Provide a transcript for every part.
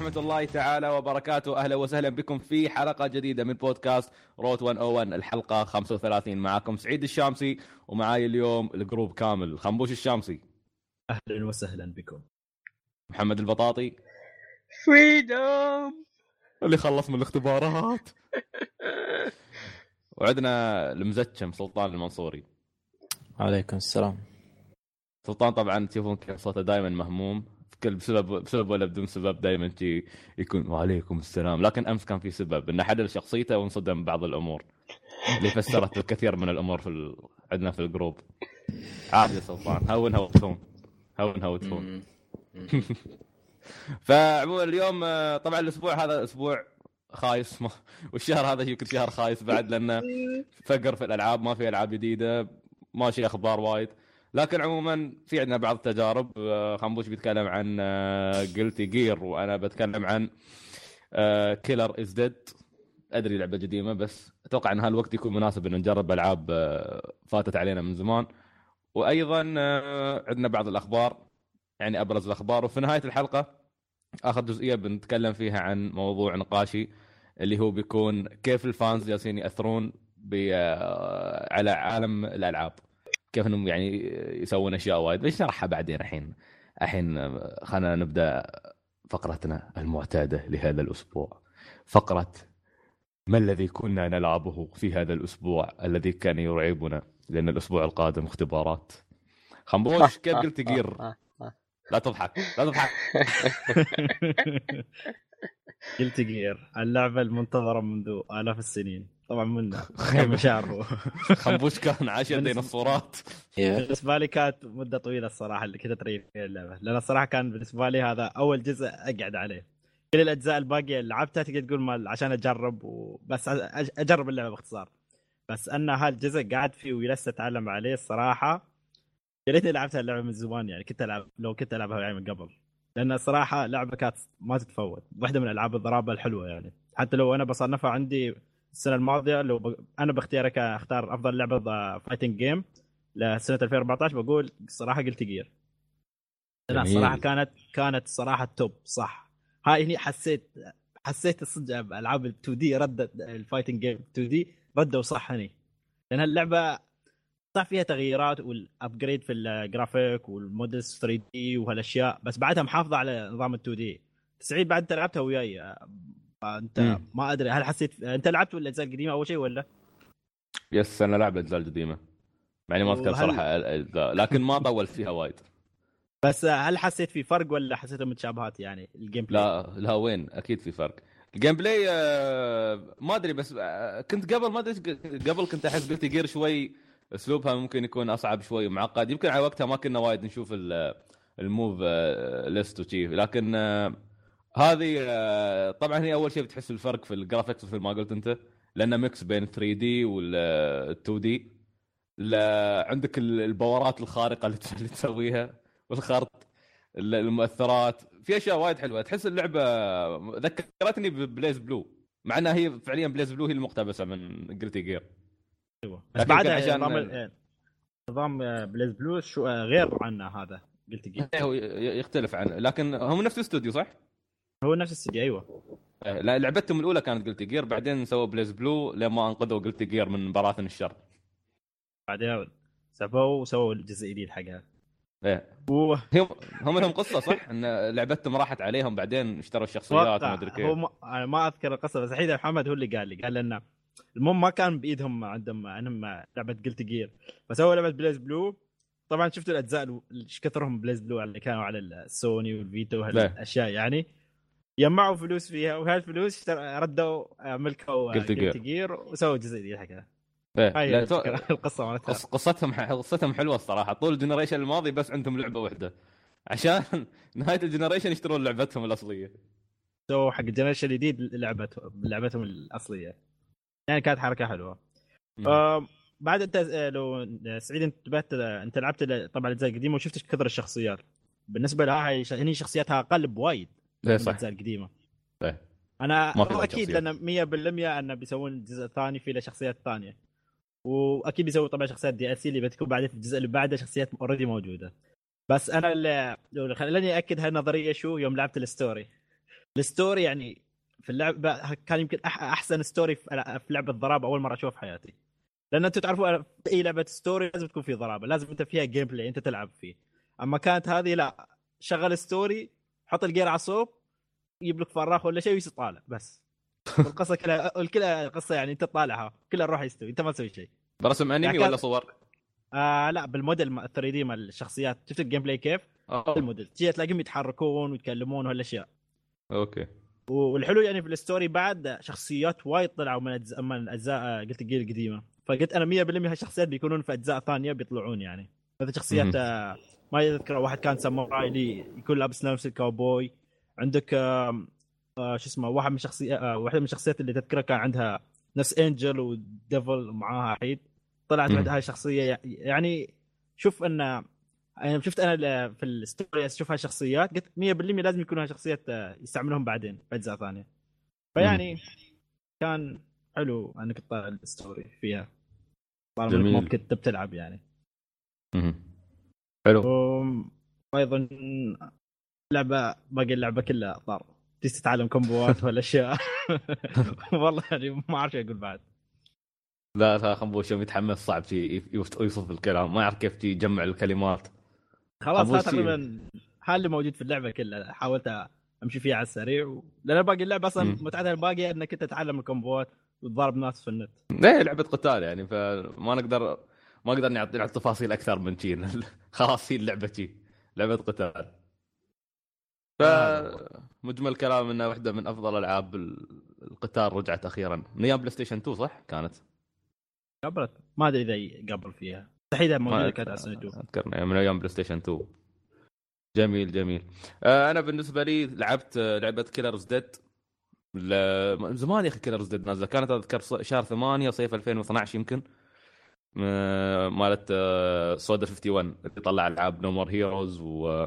ورحمة الله تعالى وبركاته. أهلا وسهلا بكم في حلقة جديدة من بودكاست روت 101 الحلقة 35 معكم سعيد الشامسي ومعاي اليوم ال group كامل. خنبوش الشامسي. أهلا وسهلا بكم. محمد البطاطي. فريدوم اللي خلص من الاختبارات. وعندنا المزكم سلطان المنصوري. عليكم السلام. سلطان طبعا تشوفون كيف صوته دائما مهموم. كل بسبب بسبب ولا بدون سبب دائما يكون وعليكم السلام. لكن أمس كان في سبب إنه حلل شخصيته وانصدم بعض الأمور اللي فسرت الكثير من الأمور في ال... عندنا في الجروب. عادي يا سلطان. هونها وتفون هونها وتفون فعموما اليوم آه، طبعا الأسبوع هذا أسبوع خايس. ما والشهر هذا يمكن شهر خايس بعد لأنه فقر في الألعاب ما في ألعاب جديدة ماشي أخبار وايد. لكن عموما في عندنا بعض التجارب آه، خنبوش بيتكلم عن Guilty Gear وأنا بتكلم عن Killer Is Dead أدري لعبة قديمة بس أتوقع ان هالوقت يكون مناسب ان نجرب ألعاب آه، فاتت علينا من زمان. وأيضا آه، عندنا بعض الأخبار. يعني أبرز الأخبار. وفي نهاية الحلقة آخر جزئية بنتكلم فيها عن موضوع نقاشي اللي هو بيكون كيف الفانز جالسين يأثرون آه، على عالم الألعاب. كيف إنهم يعني يسوون أشياء وايد بنشرحها بعدين الحين. الحين آه، خلينا نبدأ فقرتنا المعتادة لهذا الأسبوع. فقرة ما الذي كنا نلعبه في هذا الأسبوع الذي كان يرعبنا؟ لأن الأسبوع القادم اختبارات. خنبوش كيف قلت؟ جير لا تضحك لا تضحك. قلت جير اللعبة المنتظرة منذ آلاف السنين. طبعا منا مشاعره. خنبوش كان عاش يا بالنسبة لي كانت مدة طويلة الصراحة اللي كنت اتريد فيها اللعبة. لأن الصراحة كان بالنسبة لي هذا أول جزء أقعد عليه. كل الأجزاء الباقية اللي لعبتها تقدر تقول مال عشان أجرب وبس أجرب اللعبة باختصار. بس أن هالجزء قاعد فيه ولسه أتعلم عليه الصراحة. يا ريتني لعبت اللعبة من زمان يعني. كنت العب لو كنت ألعبها يعني من قبل. لأن الصراحه لعبة كانت ما تتفوت. واحدة من ألعاب الضرابه الحلوة يعني. حتى لو أنا بصنفها عندي السنة الماضية لو ب... أنا باختيارك اختار أفضل لعبة fighting game لسنة 2014 بقول الصراحه Guilty Gear لا. الصراحه كانت كانت صراحة top صح. هاي هني حسيت حسيت الصدق ألعاب ال 2D ردت ال fighting game 2D ردوا صح هني. لأن اللعبه صح فيها تغييرات وال upgrade في ال graphic وال models 3D وهالأشياء بس بعدها محافظة على نظام ال 2D سعيد بعد أنت لعبتها وياي انت مم. ما أدري هل حسيت أنت لعبت ولا الاجزاء القديمه أول شيء ولا؟ yes أنا لعب الاجزاء القديمه يعني ما أذكر وهل- صراحة الأجزاء، لكن ما طولت فيها وايد بس هل حسيت في فرق ولا حسيتهم متشابهات يعني ال game play؟ لا لا وين أكيد في فرق ال gameplay آه، ما أدري بس آه، كنت قبل ما أدري قبل كنت أحس Guilty Gear شوي أسلوبها ممكن يكون أصعب شوي ومعقد. يمكن على وقتها ما كنا وايد نشوف ال- ال move آه، list وشي. لكن آه، هذه آه، طبعا هي أول شيء بتحس الفرق في ال graphics مثل ما قلت أنت لأنه mix بين 3D وال 2D عندك ال- ال power ات الخارقة اللي تس- اللي تسويها والخرط ال- المؤثرات. في أشياء وايد حلوة. تحس اللعبة ذكرتني ب BlazBlue مع إنها هي فعليا BlazBlue هي المقتبسة من Guilty Gear أيوه. بس بعدها عشان- نظام نظام BlazBlue شو غير عنا هذا Guilty Gear هو ي- يختلف عنه لكن هم نفس الاستوديو صح؟ هو نفس الاستديو أيوه. آه، لا لعبتهم الأولى كانت Guilty Gear بعدين سووا BlazBlue لما أنقذوا Guilty Gear من براثن الشر. بعدين سبوا وسووا الجزء الجديد حقها. إيه. و- هم هم لهم قصة صح؟ إن لعبتهم راحت عليهم بعدين اشتروا الشخصيات ما أدري هو كيف. ما... أنا ما أذكر القصة بس الحين محمد هو اللي قال لي قال لنا المهم ما كان بإيدهم عندهم انهم لعبة Guilty Gear فسووا لعبة BlazBlue طبعا شفتوا الأجزاء ال- إيش كثرهم BlazBlue اللي كانوا على السوني وال Vita وهالأشياء يعني. جمعوا فلوس فيها وهالفلوس ردوا آه، ملكوا Guilty Gear. Gear وسووا جزء جديد حقها. هاي لا، تو- القصة مالتها. قص- قصتهم ح- قصتهم حلوة الصراحة. طول ال generation الماضي بس عندهم لعبة واحدة. عشان نهاية ال generation يشترون لعبتهم الأصلية. سووا حق ال generation الجديد لعبتهم لعبتهم الأصلية. يعني كانت حركة حلوة. آه بعد انت آه، لو سعيد انت انتبهت آه، انت لعبت طبعا الاجزاء القديمه وشفت كثر الشخصيات. بالنسبة لها هني شخصياتها أقل بوايد إيه من صح الأجزاء القديمة. إيه. أنا هو أكيد. لأن 100% انه بيسوون الجزء الثاني فيه له شخصيات ثانية. وأكيد بيسووا طبعا شخصيات DLC اللي بتكون بعدين في الجزء اللي بعده شخصيات already موجودة. بس أنا اللي خلاني اكد هالنظريه شو؟ يوم لعبت ال story. ال story يعني في اللعبه كان يمكن أحسن story في لعبة ضراب أول مرة أشوف في حياتي. لأن أنتم تعرفوا في أي لعبة story لازم تكون في ضرابه لازم أنت فيها gameplay أنت تلعب فيه. أما كانت هذه لا شغل story حط ال gear على صوب يجيب لك فراخ ولا شيء ويطالع بس. القصة كلها كلها قصة يعني أنت تطالعها كلها روح يستوي أنت ما تسوي شيء. برسم أنمي ولا صور؟ آه لا بالموديل 3 دي مال الشخصيات. شفت ال gameplay كيف؟ أوه. الموديل تجي تلاقيهم يتحركون ويتكلمون وهالأشياء. okay. والحلو يعني في ال story بعد شخصيات وايد طلعوا من أجزاء من أجزاء Guilty Gear القديمه فقلت أنا 100% هالشخصيات بيكونون في أجزاء ثانية بيطلعون يعني. مثل شخصيات آه ما يذكر واحد كان ساموراي اللي يكون لابس نفس الكاوبوي. عندك آه آه شو اسمه واحد من شخصيات آه واحدة من الشخصيات اللي تذكرها كان عندها نفس Angel و Devil معاها حيد. طلعت عندها هاي الشخصية يعني شوف إن يعني شفت أنا في ال story أشوف هاي الشخصيات قلت 100% لازم يكون هاي شخصيات يستعملونهم بعدين في أجزاء ثانية. فيعني كان حلو أنك تطالع ال story فيها. طالما إنك مو كنت بتلعب يعني. حلو. وأيضا لعبة باقي اللعبة كلها طار. تيجي تتعلم combo ات والأشياء. والله يعني ما أعرف أقول بعد. لا لا خنبوش يوم يتحمس صعب يوصف الكلام. ما يعرف كيف يجمع الكلمات. خلاص هذا تقريبا اللي موجود في اللعبة كلها. حاولت أمشي فيها على السريع و... لأن باقي اللعبة أصلا متعتها الباقيه إنك انت تتعلم ال combo ات وتضارب ناس في النت. إيه لعبة قتال يعني فما نقدر ما نقدر نعطي تفاصيل أكثر من شي. خلاص هي اللعبة شي. لعبة قتال. فمجمل كلام إنها واحدة من أفضل ألعاب القتال رجعت أخيرا. من أيام بلاي ستيشن 2 صح؟ كانت. قبلت. ما أدري إذا قبل فيها. تحديدا موجودة كانت على سنه 2 اذكرني من أيام بلاي ستيشن 2 جميل جميل. آه أنا بالنسبة لي لعبت لعبة Killer is Dead من زمان يا أخي Killer is Dead نازلة. كانت أذكر شهر 8 صيف 2012 يمكن. مالت سودا 51 اللي طلع ألعاب No More Heroes و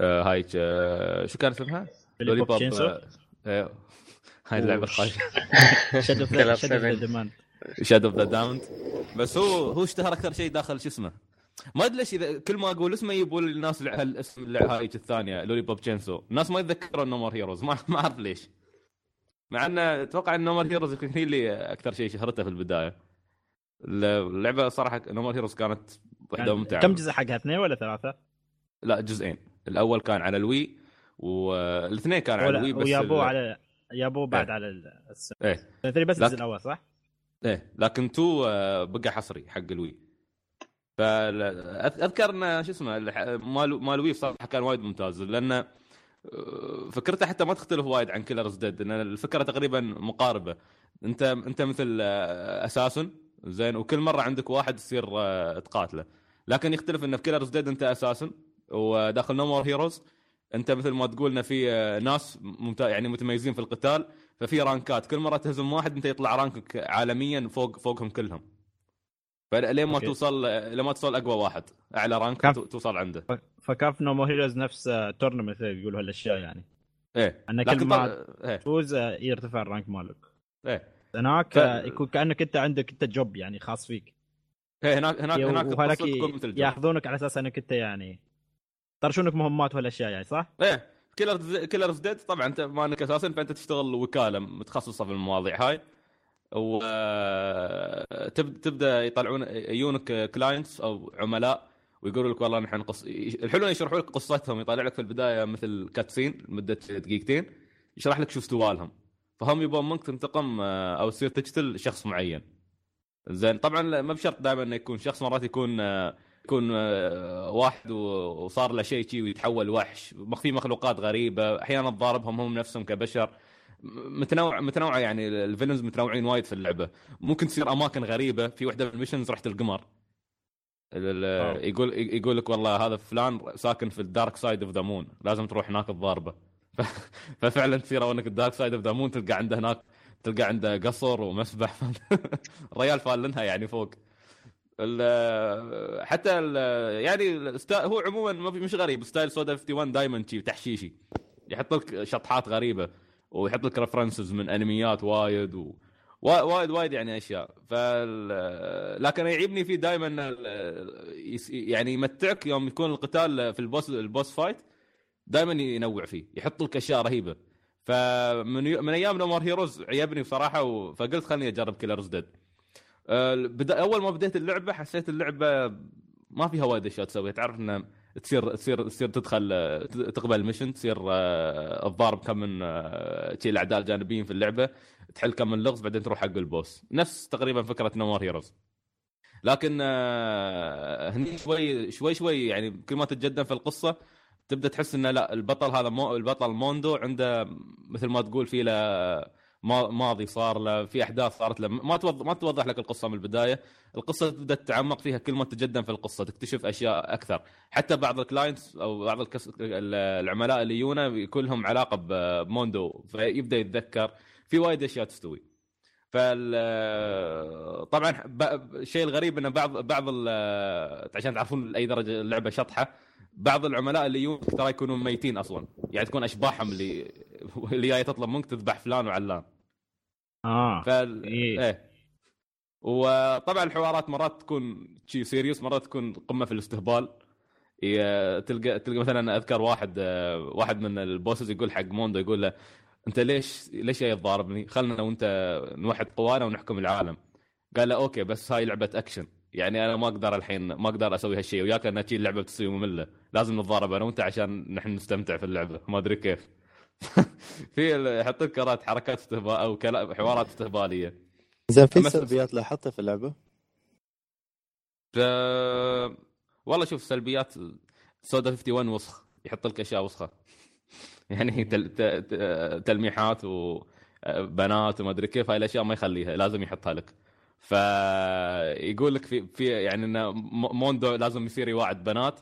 هاي شو كان اسمها؟ Lollipop هاي اللعبة خايفه Shadows of the Shadows of the Damned بس هو هو اشتهر أكثر شيء داخل شو اسمه ما أدري ليش اذا كل ما أقول اسمه يبون الناس الاسم هاي الثانية Lollipop Chainsaw الناس ما يتذكرون No More Heroes ما ما أعرف ليش مع إنه أتوقع إن No More Heroes يمكن هي اللي أكثر شيء شهرته في البداية اللعبة صراحة No More Heroes كانت يعني ممتعة كم جزء حقها اثنين ولا ثلاثة؟ لا جزئين الأول كان على الوي والاثنين كان على الوي بس ويابوه على يابوه بعد إيه. على ال 3. إيه بس الجزء الأول صح؟ إيه. لكن تو بقى حصري حق الوي. فاذكر ان شو اسمه مال مال وي صراحة كان وايد ممتاز لأن فكرته حتى ما تختلف وايد عن Killer is Dead ان الفكرة تقريبا مقاربة. أنت أنت مثل assassin زين وكل مرة عندك واحد تصير تقاتله. لكن يختلف انه في Killer is Dead أنت assassin وداخل No More Heroes أنت مثل ما تقول انه في ناس يعني متميزين في القتال. ففي rank ات كل مرة تهزم واحد أنت يطلع rank ك عالميا فوق فوقهم كلهم. فلين ما توصل لما توصل أقوى واحد أعلى rank كان... توصل عنده. فكان في No More Heroes نفس tournament يقولوا هالأشياء يعني. إيه. أنك كل ما إيه. تفوز يرتفع ال rank مالك. إيه. هناك ف... يكون كأنك أنت عندك أنت job يعني خاص فيك. إيه هناك هناك هناك وهناك يأخذونك على أساس أنك أنت يعني يطرشونك مهمات وهالأشياء يعني صح؟ إيه. كيلر كيلر ديد طبعا أنت ما أنك assassin فأنت تشتغل وكالة متخصصة في المواضيع هاي. و تبدأ يطلعون يجونك clients أو عملاء ويقولوا لك والله نحن قص... الحلو يشرحوا لك قصتهم يطلع لك في البداية مثل cutscene لمدة دقيقتين يشرح لك شو استوالهم. فهم يبون منك تنتقم أو تصير تقتل شخص معين. زين طبعا ما بشرط دائما إنه يكون شخص مرات يكون يكون واحد وصار له شيء شيء ويتحول وحش. في مخلوقات غريبة أحيانا تضاربهم هم نفسهم كبشر. متنوع متنوعة يعني ال villains متنوعين وايد في اللعبة. ممكن تصير أماكن غريبة في وحدة من ال missions رحت القمر يقول يقول لك والله هذا فلان ساكن في ال dark side of the moon لازم تروح هناك تضاربه. ففعلا تصير انك ال dark side of the moon تلقى عنده هناك تلقى عنده قصر ومسبح. الريال فالنها يعني فوق. حتى يعني هو عموما مش غريب style سودا 51 دائما شي تحشيشي يحط لك شطحات غريبة ويحط لك references من أنميات وايد و... وا- وايد وايد يعني أشياء فال... لكن يعيبني فيه دائما يعني يمتعك يوم يكون القتال في ال boss ال boss fight دائما ينوع فيه يحط لك أشياء رهيبة فمن. من أيام No More Heroes عيبني بصراحة. فقلت خليني أجرب Killer is Dead بدا... أول ما بديت اللعبة حسيت اللعبة ما فيها وايد أشياء تسويها. تعرف إنه تصير تصير تصير تدخل آه، تقبل mission تصير آه، تضارب كم من آه، شي الأعداء الجانبيين في اللعبة تحل كم من لغز بعدين تروح حق ال boss. نفس تقريبا فكرة No More Heroes لكن آه، هني شوي شوي شوي يعني كل ما تتقدم في القصة تبدأ تحس إنه لا البطل هذا مو البطل موندو عنده مثل ما تقول في له ماضي صار له في أحداث صارت له. ما توضح ما توضح لك القصة من البداية. القصة تبدأ تتعمق فيها كل ما تتقدم في القصة تكتشف أشياء أكثر. حتى بعض ال clients أو بعض الكس... العملاء اللي يجونا يكون لهم علاقه بموندو فيبدأ يتذكر. في وايد أشياء تستوي. فال طبعا الشيء الغريب ان بعض بعض ال- عشان تعرفون لأي درجة اللعبة شطحة بعض العملاء اللي يجون ترى يكونون ميتين أصلا. يعني تكون أشباحهم اللي اللي جاية تطلب منك تذبح فلان وعلان. آه فال... إيه. إيه وطبعا الحوارات مرات تكون شي serious مرات تكون قمة في الاستهبال تلقى تلقى مثلا أذكر واحد آه، واحد من ال bosses يقول حق موندو يقول له أنت ليش ليش جاي تضاربني؟ خلنا أنا وأنت نوحد قوانا ونحكم العالم. قال له okay بس هاي لعبة اكشن يعني أنا ما أقدر الحين ما أقدر أسوي هالشيء وياك لأن اللعبة بتصير مملة لازم نتضارب أنا وأنت عشان نحن نستمتع في اللعبة ما أدري كيف. في يحط لك كرات حركات استهبال أو كلا- حوارات استهبالية. زين في سلبيات لاحظتها في اللعبة؟ ف... والله شوف سلبيات سودا 51 وسخ يحط لك أشياء وسخة يعني تل... ت... ت- تلميحات وبنات وما أدري كيف هاي الأشياء ما يخليها لازم يحطها لك فيقول لك في في يعني إنه موندو لازم يصير يواعد بنات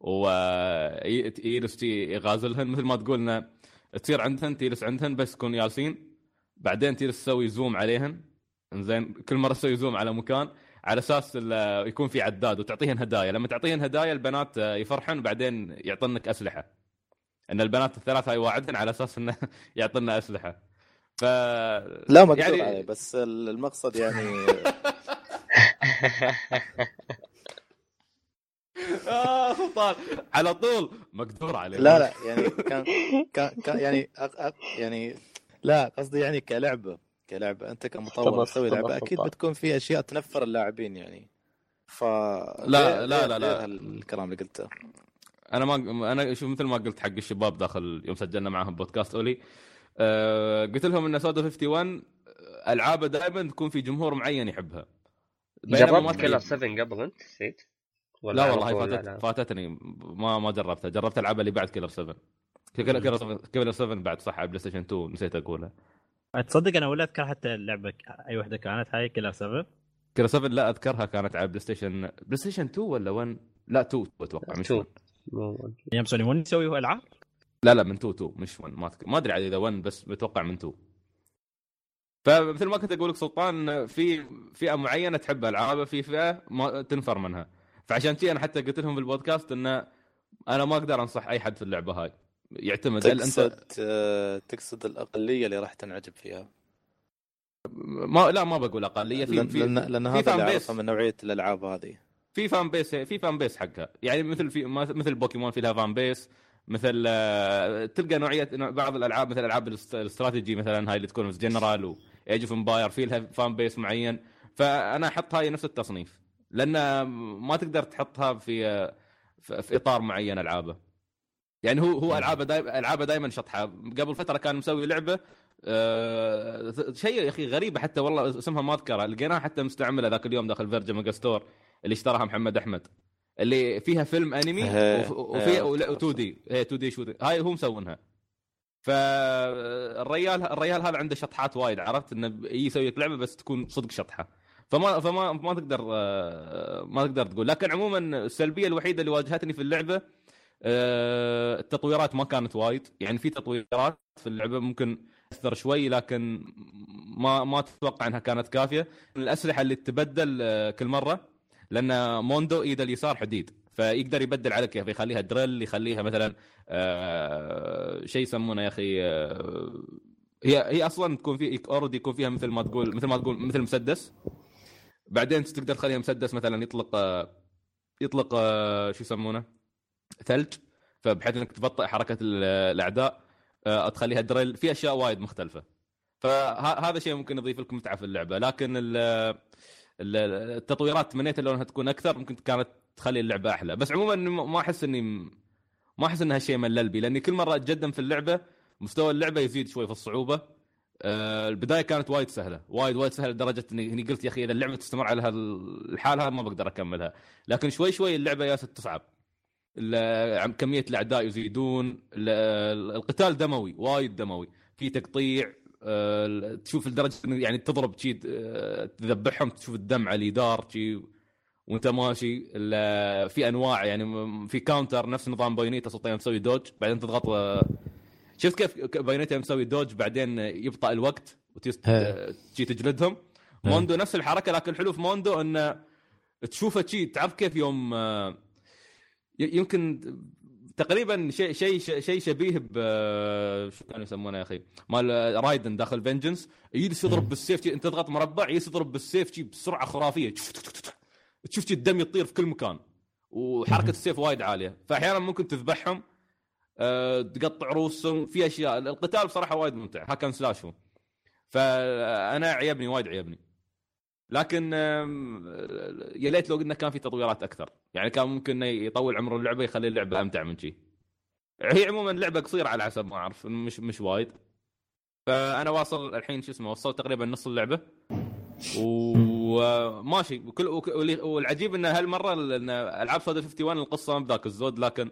ويجلس يغازلهن مثل ما تقول إنه تصير عندهن تجلس عندهن بس تكون جالسين بعدين تجلس تسوي زوم عليهن. زين كل مرة تسوي زوم على مكان على أساس يكون في عداد وتعطيهن هدايا. لما تعطيهن هدايا البنات يفرحن وبعدين يعطنك أسلحة. إن البنات الثلاث هاي واعدن على أساس إنه يعطينا أسلحة. ف لا مقدور يعني- عليه بس المقصد يعني آه سلطان. على طول. مقدور عليه لا لا يعني كان كان, كان يعني أق أق يعني لا قصدي يعني كلعبة كلعبة. أنت كمطور تسوي لعبة أكيد. بتكون في أشياء تنفر اللاعبين يعني. ف لا- لا- لا- لا. الكلام اللي قلته؟ أنا ما أنا شوف مثل ما قلت حق الشباب داخل يوم سجلنا معاهم بودكاست أولي أه قلت لهم إن سودا 51 ألعابه دائما تكون في جمهور معين يحبها. جربت كيلر تلاقي- 7 قبل أنت نسيت؟ لا على والله فاتت لا؟ فاتتني ما ما جربتها. جربت العاب اللي بعد كيلر 7 كيلر كيلر 7 كيلر 7 بعد صح على بلاي ستيشن 2 نسيت أقولها. تصدق أنا ولا أذكر حتى اللعبه أي وحدة كانت هاي كلها سبب كيلر 7 لا أذكرها كانت على بلاي ستيشن بلاي ستيشن 2 ولا 1 لا 2 أتوقع مش 2. 1 مو- أيام سوني 1 يسوي العاب؟ لا لا من 2 2 مش 1 ما. ما أدري عاد إذا 1 بس متوقع من 2 فمثل ما كنت أقول لك سلطان في فئة معينة تحب العابه في فئة ما تنفر منها. فعشان كذي أنا حتى قلت لهم في البودكاست انه أنا ما أقدر أنصح أي حد في اللعبة هاي. يعتمد هل تقصد انت آه، تقصد الأقلية اللي راح تنعجب فيها؟ ما لا ما بقول أقلية في لأن في لأن, لأن هذا اللي. أعرفه من نوعية الألعاب هذه. في fan base في fan base حقها. يعني مثل في ما- مثل بوكيمون في لها fan base مثل آه، تلقى نوعية نوع- بعض الألعاب مثل ألعاب الاست- الاستراتيجي مثلا هاي اللي تكون في General و Age of Empire في لها fan base معين. فأنا أحط هاي نفس التصنيف. لأن ما تقدر تحطها في في إطار معين ألعابه. يعني هو هو ألعابه دايما ألعابه دائما شطحة. قبل فترة كان مسوي لعبة آه، شيء يا أخي غريبة حتى والله اسمها ما اذكرها لقيناها حتى مستعملة ذاك اليوم داخل Virgin Megastore اللي اشتراها محمد أحمد. اللي فيها فيلم أنمي وفي إيه، 2D هي 2D شو هاي هم مسوينها فالريال الريال هذا عنده شطحات وايد عرفت؟ إنه يسوي لك لعبة بس تكون صدق شطحة. فما فما ما تقدر آه، ما تقدر تقول. لكن عموما السلبية الوحيدة اللي واجهتني في اللعبة آه، التطويرات ما كانت وايد. يعني في تطويرات في اللعبة ممكن اثر شوي لكن ما ما أتوقع إنها كانت كافية. الأسلحة اللي تتبدل آه، كل مرة لأن موندو ايده اليسار حديد فيقدر يبدل يا أخي يخليها دريل يخليها مثلا شيء يسمونه يا أخي هي هي أصلا تكون في already يكون فيها مثل ما تقول مثل ما تقول مثل مسدس. بعدين تقدر تخليها مسدس مثلا يطلق يطلق شو يسمونه؟ ثلج. فبحيث إنك تبطئ حركة ال- الأعداء آه، تخليها drill. في أشياء وايد مختلفة. فهذا شيء ممكن يضيف لك متعه في اللعبة. لكن ال- ال- التطويرات تمنيت لو انها تكون أكثر ممكن كانت تخلي اللعبة أحلى. بس عموما ما أحس إني ما أحس إنها شيء ملل بي لأني كل مرة أتقدم في اللعبة مستوى اللعبة يزيد شوي في الصعوبة. آه، البداية كانت وايد سهلة وايد وايد سهلة لدرجة اني قلت يا أخي إذا اللعبة تستمر على هالحال هذا ما بقدر أكملها. لكن شوي شوي اللعبة ياست تصعب. كمية الأعداء يزيدون ال- القتال دموي وايد دموي. في تقطيع آه، تشوف لدرجة يعني تضرب شي آه، تذبحهم تشوف الدم على اليدار شي وأنت ماشي. في أنواع يعني في counter نفس نظام Bayonetta يوم تسوي dodge بعدين تضغط شفت كيف Bayonetta يوم تسوي dodge بعدين يبطأ الوقت. وتجي تجلدهم. موندو نفس الحركة لكن الحلو في موندو إنه تشوفه شي تعرف كيف يوم آه، يمكن تقريبا شيء شيء شيء شبيه ب شو كانوا يسمونه يا أخي مال Raiden داخل Revengeance يجلس يضرب. بالسيف أنت تضغط مربع يجلس يضرب بالسيف شي بسرعة خرافية تشوف الدم يطير في كل مكان وحركة. السيف وايد عالية فاحيانا ممكن تذبحهم آه، تقطع رؤوسهم. في أشياء. القتال بصراحة وايد ممتع. hack and slash هو. فأنا عيبني وايد عيبني. لكن يا ليت لو قلنا كان في تطويرات أكثر. يعني كان ممكن إنه يطول عمر اللعبة يخلي اللعبة أمتع من شي. هي عموما لعبة قصيرة على حسب ما أعرف. مش مش وايد. فأنا واصل الحين شو اسمه وصلت تقريبا نص اللعبة. وماشي وكل وك- واللي- والعجيب إنه هالمرة إن ألعاب Suda 51 القصة ما بذاك الزود. لكن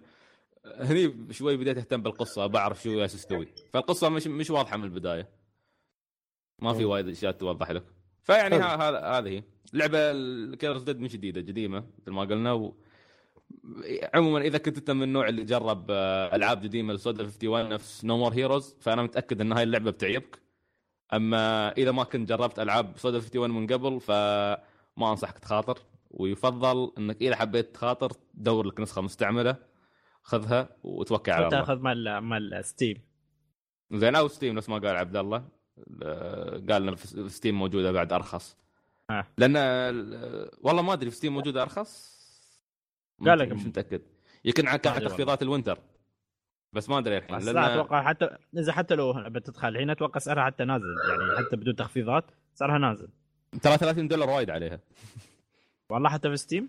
هني شوي بديت أهتم بالقصة بعرف شو جالس تستوي فالقصة مش مش واضحة من البداية. ما في وايد أشياء توضح لك. فيعني هذا هذه هي. اللعبه Killer Is Dead مش جديدة قديمة مثل ما قلنا و... عموما إذا كنت أنت من النوع اللي جرب آه، ألعاب قديمة ل Suda 51 نفس No More Heroes فأنا متأكد إن هاي اللعبة بتعجبك أما إذا ما كنت جربت ألعاب Suda 51 من قبل فما أنصحك تخاطر. ويفضل إنك إذا حبيت تخاطر دور لك نسخة مستعملة. خذها وتوكل على الله. تاخذ مال مال Steam. زين أو Steam نفس ما قال عبد الله قال في Steam موجودة بعد أرخص. آه. لأن والله ما أدري في Steam موجودة أرخص. قال لك مش متأكد. يمكن ما أدري تخفيضات ال winter. بس ما أدري الحين لأن لا أتوقع حتى إذا حتى لو بتدخل الحين أتوقع سعرها حتى نازل يعني حتى بدون تخفيضات سعرها نازل. ترى 30 دولار وايد عليها. والله حتى في Steam؟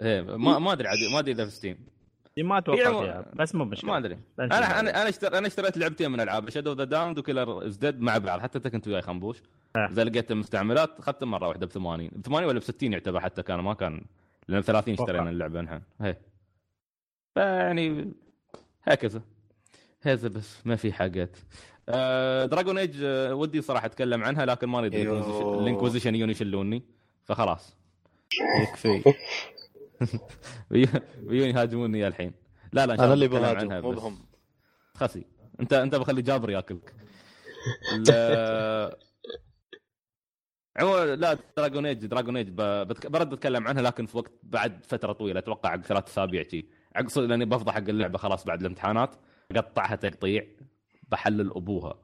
إيه ما ما أدري ما أدري إذا في Steam. Steam ما أتوقع عمو- فيها بس مو مشكلة. ما أدري. أنا. أنا أنا اشتريت أنا اشتريت لعبتين من ألعاب Shadows of the Damned و Killer Is Dead مع بعض حتى أنت كنت وياي خنبوش. آه. إذا لقيت المستعملات اخذت مرة واحدة ب 80 ب 80 ولا ب 60 يعتبر حتى كان ما كان. لأن 30 أتوقع. اشترينا اللعبة نحن. هي. فيعني هكذا. هذا بس ما في حاجات. آه Dragon Age آه ودي صراحة أتكلم عنها لكن ما اريد. ال Inquisition يجون يشلوني. فخلاص. يكفي. بيجون يهاجموني يا الحين. لا لا أنا اللي بهاجم مو. بهم. خسي. أنت أنت بخلي جابر ياكلك. عموما لا Dragon Age Dragon Age برد اتكلم عنها لكن في وقت بعد فترة طويلة أتوقع عقب ثلاث أسابيع شي. عقب صدق لأني بفضح حق اللعبة خلاص بعد الامتحانات. اقطعها تقطيع بحلل أبوها.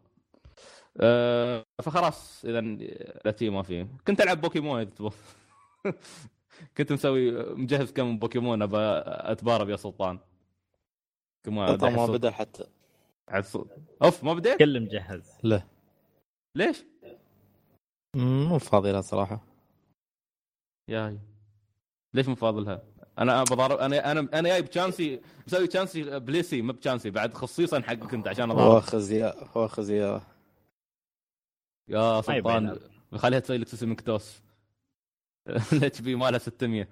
أه فخلاص اذا لا ما في كنت ألعب بوكيمون. كنت مسوي مجهز كم بوكيمون ابى أتبارى يا سلطان. كما ما بدأ حتى. عد- أوف ما بديت؟ كل مجهز لا. ليش؟ مو فاضي لا صراحة. ياي. ليش مو فاضلها؟ أنا بضارب أنا أنا أنا جايب Chansey مسوي Chansey Blissey ما ب Chansey بعد خصيصا حقك أنت عشان أضارب. واخذ يا واخذ يا يا سلطان. خليها تسوي لك Seismic Toss ال HP مالها 600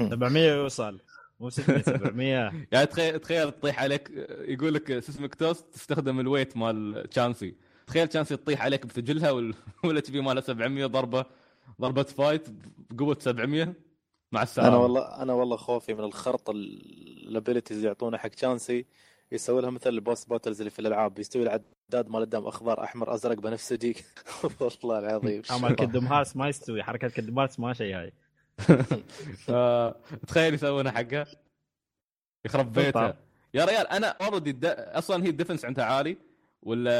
700 يوصل. مو 600 700 يعني تخيل تخيل تطيح عليك يقول لك Seismic Toss تستخدم ال weight مال Chansey. تخيل Chansey تطيح عليك بثقلها وال HP مالها 700 ضربة ضربة فايت بقوة 700 مع السلامة. أنا والله أنا والله خوفي من الخرط ال abilities يعطونه حق Chansey يسوي لها مثل ال boss battles اللي في الألعاب يستوي العداد مال الدم أخضر أحمر أزرق بنفسجي والله العظيم. اما Kingdom Hearts ما يستوي حركة Kingdom Hearts ما شيء هاي. آه، تخيل يسوونها حقها. يخرب بيتها. يا ريال أنا already أصلا هي ال defense عندها عالي ولا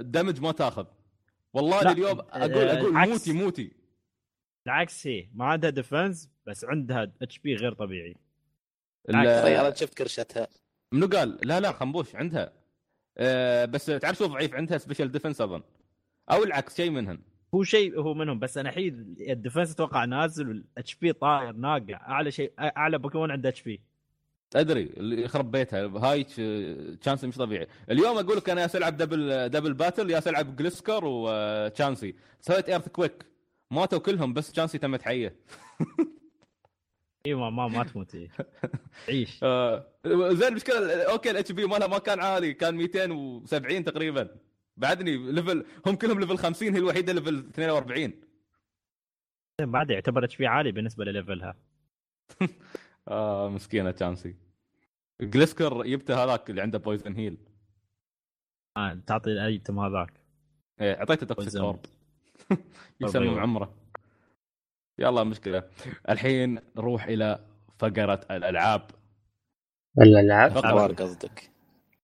ال damage ما تاخذ. والله لا، اليوم أقول آه، أقول عكس. موتي موتي. العكس هي ما عندها defense بس عندها HP غير طبيعي. ال- عكس. ريال أنا شفت كرشتها. منو قال؟ لا لا خنبوش عندها. أه بس تعرف شو ضعيف عندها؟ special defense أظن. أو العكس شيء منهن هو شيء هو منهم بس أنا حيد ال defense أتوقع نازل وال HP طاير ناقع. أعلى شيء أعلى بوكيمون عنده HP أدري اللي يخرب بيتها. هاي Chansey مش طبيعي. اليوم أقول لك أنا يا ألعب double double battle يا ألعب Gliscor و Chansey سويت earthquake ماتوا كلهم بس Chansey تمت حيه اي ما ما, ما تموت إيه. عيش. آه، زين المشكلة okay ال HP مالها ما كان عالي كان 270 تقريبا. بعدني level هم كلهم level 50 هي الوحيدة level 42 بعد يعتبر HP عالي بالنسبة لل level ها. آه مسكينة Chansey Gliscor جبته هذاك اللي عنده Poison Heal آه تعطي ال item هذاك. إيه أعطيته Toxic. Orb أيوة. عمره. يلا مشكلة. الحين نروح إلى فقرة الألعاب. الألعاب؟ أخبار قصدك.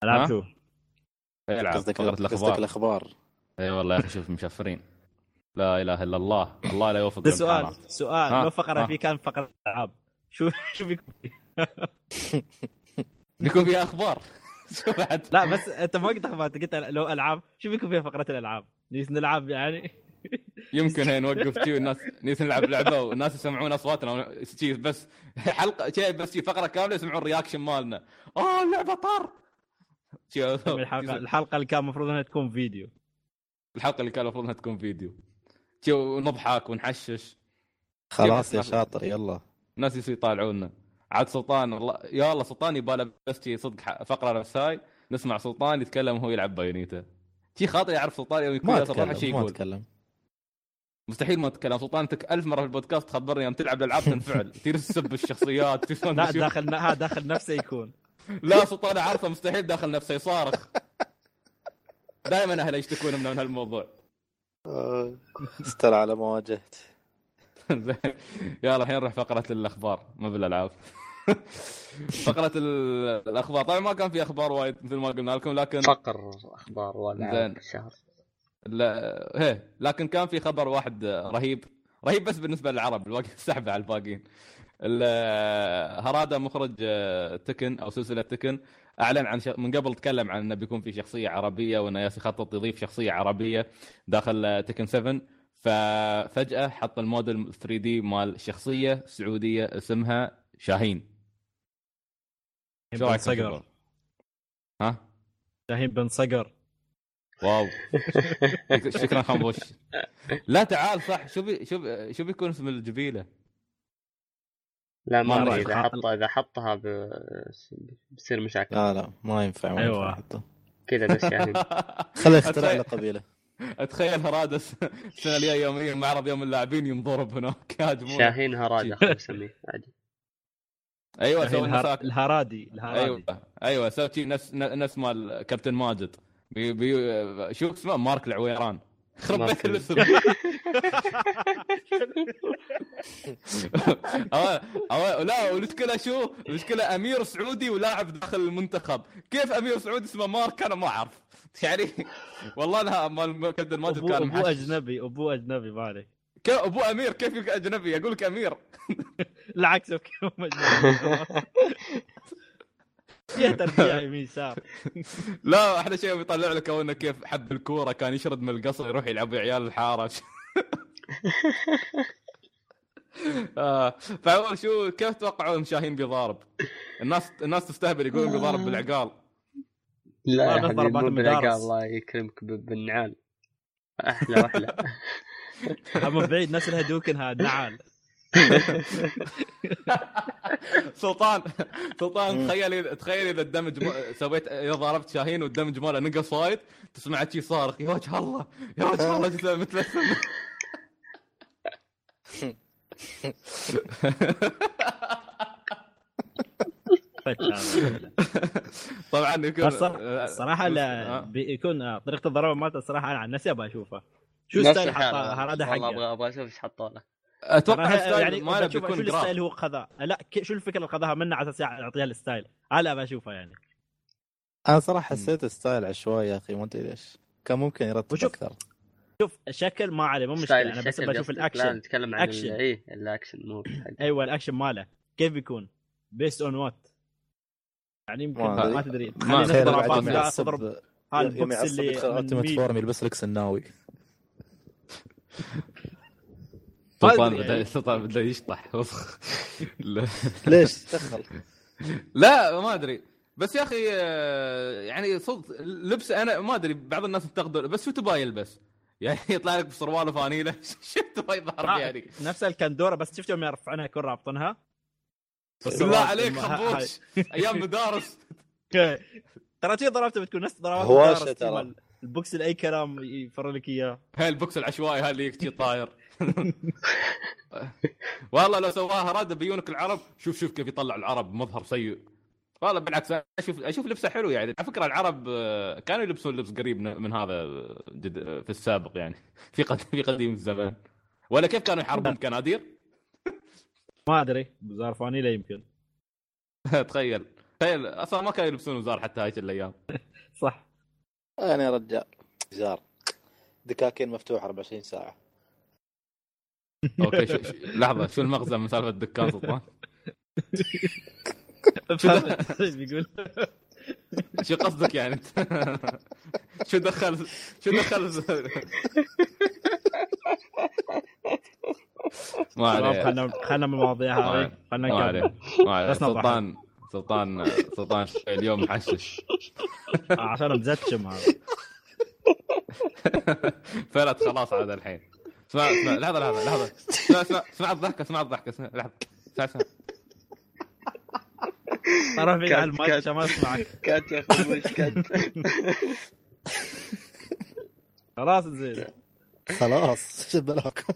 ألعاب؟ شو؟ العاب قصدك فقرة قصدك الأخبار. الأخبار. إي والله يا أخي شوف مشفرين. لا إله إلا الله. الله لا يوفق سؤال. سؤال. لو فقرة. في كان فقرة ألعاب. شو شو بيكون فيه؟ بيكون فيها أخبار. لا بس أنت ما قلت أخبار أنت قلت لو ألعاب. شو بيكون فيها فقرة الألعاب؟ نلعب يعني؟ يمكن هي نوقف شي والناس نيس نلعب لعبة والناس يسمعون أصواتنا بس حلقه شي بس شي فقرة كاملة يسمعون ال reaction مالنا. آه اللعبة طار! شي- الحلقة الحلقة اللي كان المفروض إنها تكون فيديو. الحلقة اللي كان المفروض إنها تكون فيديو. ونضحك ونحشش. خلاص يا؟ شاطر يلا. الناس يصير يطالعونا. عاد سلطان والله يا الله سلطان يباله بس صدق فقرة نفس هاي نسمع سلطان يتكلم وهو يلعب Bayonetta. شي خاطر يعرف سلطان يوم يكون ما شي أتكلم ما يقول. أتكلم. مستحيل ما تتكلم. سلطان انت ألف مرة في البودكاست تخبرني يوم تلعب الالعاب تنفعل. تجلس تسب الشخصيات لا داخل ها داخل نفسه يكون. لا سلطان عارفه مستحيل داخل نفسه يصارخ. دائما أهله يشتكون منه من هالموضوع. آه، استر على ما واجهت زين. يلا الحين نروح فقرة الأخبار ما بالالعاب فقرة ال- الأخبار. طبعا ما كان في أخبار وايد مثل ما قلنا لكم لكن فقر أخبار. في الشهر لا هي لكن كان في خبر واحد رهيب رهيب بس بالنسبة للعرب الباقي سحبه على الباقيين. ال- هرادا مخرج آه، تكن أو سلسلة تكن أعلن عن ش... من قبل تكلم عن إنه بيكون في شخصية عربية وإنه يخطط يضيف شخصية عربية داخل آه، تكن 7 ففجاه حط الموديل 3 دي مال شخصية سعودية اسمها شاهين. شو بن رأيك صقر. ها؟ شاهين بن صقر. واو. شكرا خنبوش لا تعال صح. شو بي شو بي شو بيكون اسم الجبيلة؟ لا ما أدري. إذا يخاف. حط إذا حطها ب... بتصير مشاكل. لا لا ما ينفع ما أيوة. ينفع. كذا بس يعني. خليه يخترع أتخيل- له قبيله اتخيل هرادس السنة الجاية يوميا معرض يوم اللاعبين ينضرب هناك يهاجمون. شاهين هرادة خلينا نسميه عادي. أيوه سوي الهر- الهرادي الهرادي. أيوه. أيوه سوي نفس نفس مال كابتن ماجد. بي بي شو اسمه مارك العويران. خرب بيت الاسم. لا والمشكلة شو؟ المشكلة أمير سعودي ولاعب داخل المنتخب، كيف أمير سعودي اسمه مارك؟ أنا ما أعرف. يعني والله أنا مال كابتن ماجد كان ابوه. أجنبي ابوه أجنبي ما عليك. أبو أمير كيف أجنبي؟ أقول لك أمير. العكس أوكي فيها ترجيع يمين يسار لا أحلى شيء بيطلع لك انه كيف حب الكورة كان يشرد من القصر يروح يلعب ويا عيال الحاره آه فأول شو كيف تتوقعون شاهين بيضارب؟ الناس الناس تستهبل يقولون بيضارب بالعقال. لا يا حبيبي مو بالعقال. الله يكرمك ب- بالنعال. أحلى واحلى من بعيد نفس الهدوكن هذا نعال. سلطان سلطان تخيل تخيل إذا الدمج م... سويت إذا ضربت شاهين والدمج ماله نقص وايد تسمع شي صارخ يا وجه الله يا وجه الله مثل طبعا يكون الصراحه لا آه. بيكون آه، طريقة الضرب مالته الصراحه أنا عن نفسي أبغى أشوفها. شو style. حطها؟ هذا والله حقه أبغى أبغى أشوف إيش حطوا له. أتوقع ال style يعني ماله بشوف شو بيكون ال style هو خذاه لا ك- شو الفكرة اللي خذاها منه على أساس يعطيها ال style. هلا أبغى اشوفها يعني. أنا صراحة حسيت style عشوائي يا أخي ما أدري ليش. كان ممكن يرتب وشوف- أكثر. شوف الشكل ما عليه مو مشكلة. أنا بس بشوف الأكشن. نتكلم عن أكشن. ال- إيه الأكشن مو أيوه الأكشن ماله. كيف بيكون؟ بيست اون وات يعني يمكن ما ما. تدري. ما ما تضرب هالبوكس يعصب اللي التيمت. فورم يلبس لك سناوي. ما سلطان بدا. سلطان بدأ يشطح. وسخ لا. ليش دخل لا ما أدري. بس يا أخي آه، يعني صدق لبس أنا ما أدري بعض الناس ينتقدوا بس شو تبغى يلبس؟ يعني يطلع لك بسروال وفانيلة. شو تبغى يظهر يعني؟ نفس الكندورة بس شفت يوم يرفعونها يكون رابطينها بالله عليك خبوش. أيام مدارس. ترى شي ضربته بتكون نفس ضربات المدارس، ترى. البوكس لأي كلام يفر لك إياه. هاي البوكس العشوائي هاي اللي يكتشي طاير والله لو سواها راد بيونك العرب شوف شوف كيف يطلع العرب مظهر سيء. والله بالعكس أشوف أشوف لبسه حلو يعني. على فكرة العرب آه، كانوا يلبسون لبس قريب من هذا آه، آه، في السابق يعني. في قد في قديم الزمان. ولا كيف كانوا يحاربون؟ بكنادير ما أدري. بزار فانيلا يمكن. تخيل. تخيل أصلا ما كانوا يلبسون وزار حتى هاي الأيام. صح. يعني يا رجال جار دكاكين مفتوحه 24 ساعة. أوكي شو شو لحظة شو المغزى من سالفة الدكان سلطان؟ بيقول شو قصدك يعني؟ انت؟ شو دخل شو دخل؟ ما عليه. خلنا خلنا من المواضيع هذه. خلنا ما عليه. ما عليه. سلطان سلطان سلطان اليوم محشش عشان مزتشم هذا. فلت خلاص عاد الحين. اسمع اسمع لحظة لحظة لحظة. اسمع اسمع اسمع الضحكة اسمع الضحكة اسمع لحظة. اسمع اسمع. cut- على المايك. عشان ما اسمعك cut يا خبوش cut؟ خلاص زين. خلاص شو بلاكم؟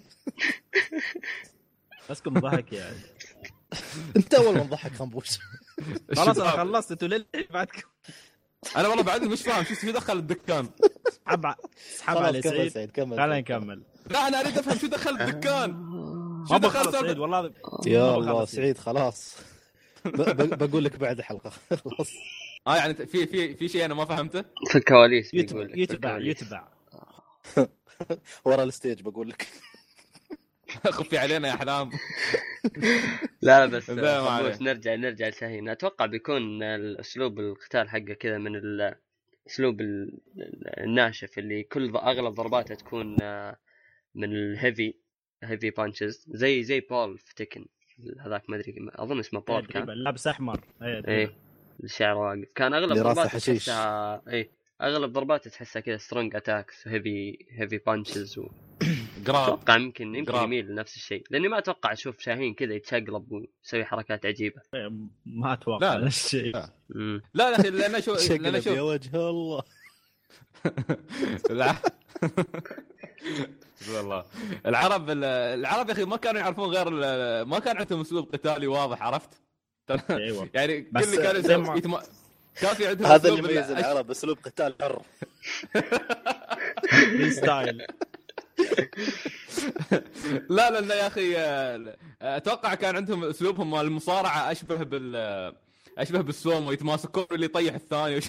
اسكت ضحك يعني. انت اول من ضحك خنبوش. خلاص أنا. خلصت أنتوا للحين بعدكم. أنا والله بعدني مش فاهم شو شو دخل الدكان؟ اسحب اسحب على كمل سعيد. سعيد كمل خلينا. نكمل. لا أنا أريد أفهم شو دخل الدكان. شو ما دخل سعيد والله يا الله. سعيد. خلاص. بقول لك بعد الحلقة خلاص. آه يعني في في في شيء أنا ما فهمته؟ في الكواليس يتبع يتبع. يتبع. ورا الستيج بقول لك. خفي علينا يا احلام لا بس نرجع نرجع لشاهين أتوقع بيكون الأسلوب القتال حقه كذا من الأسلوب ال- ال- الناشف اللي كل أغلب ضرباته تكون آه، من الهيفي هيفي بانشز زي زي بول في تكن هذاك ما أدري أظن اسمه بول تقريبا كان. لابس أحمر. إيه، إيه الشعر واقف. كان أغلب ضرباته. تحسها إيه أغلب ضرباته تحسها كذا سترونج اتاكس هيفي هيفي بانشز قراب أتوقع يمكن يمكن. يميل لنفس الشيء. لأني ما أتوقع أشوف شاهين كذا يتشقلب ويسوي حركات عجيبة. ما أتوقع لا، الشيء. لا. لا يا أخي لأن شو لأن في وجه الله. والله العرب العرب يا أخي ما كانوا يعرفون غير ال- ما كان عندهم أسلوب قتالي واضح عرفت؟ أيوه. يعني كل اللي كانوا ما- يتم... كان في عندهم هذا اللي يميز ال- العرب أسلوب قتال حر. ستايل لا لأن يا أخي أتوقع كان عندهم أسلوبهم مال المصارعة أشبه بال أشبه بالسومو يتماسكون اللي يطيح الثاني. وش...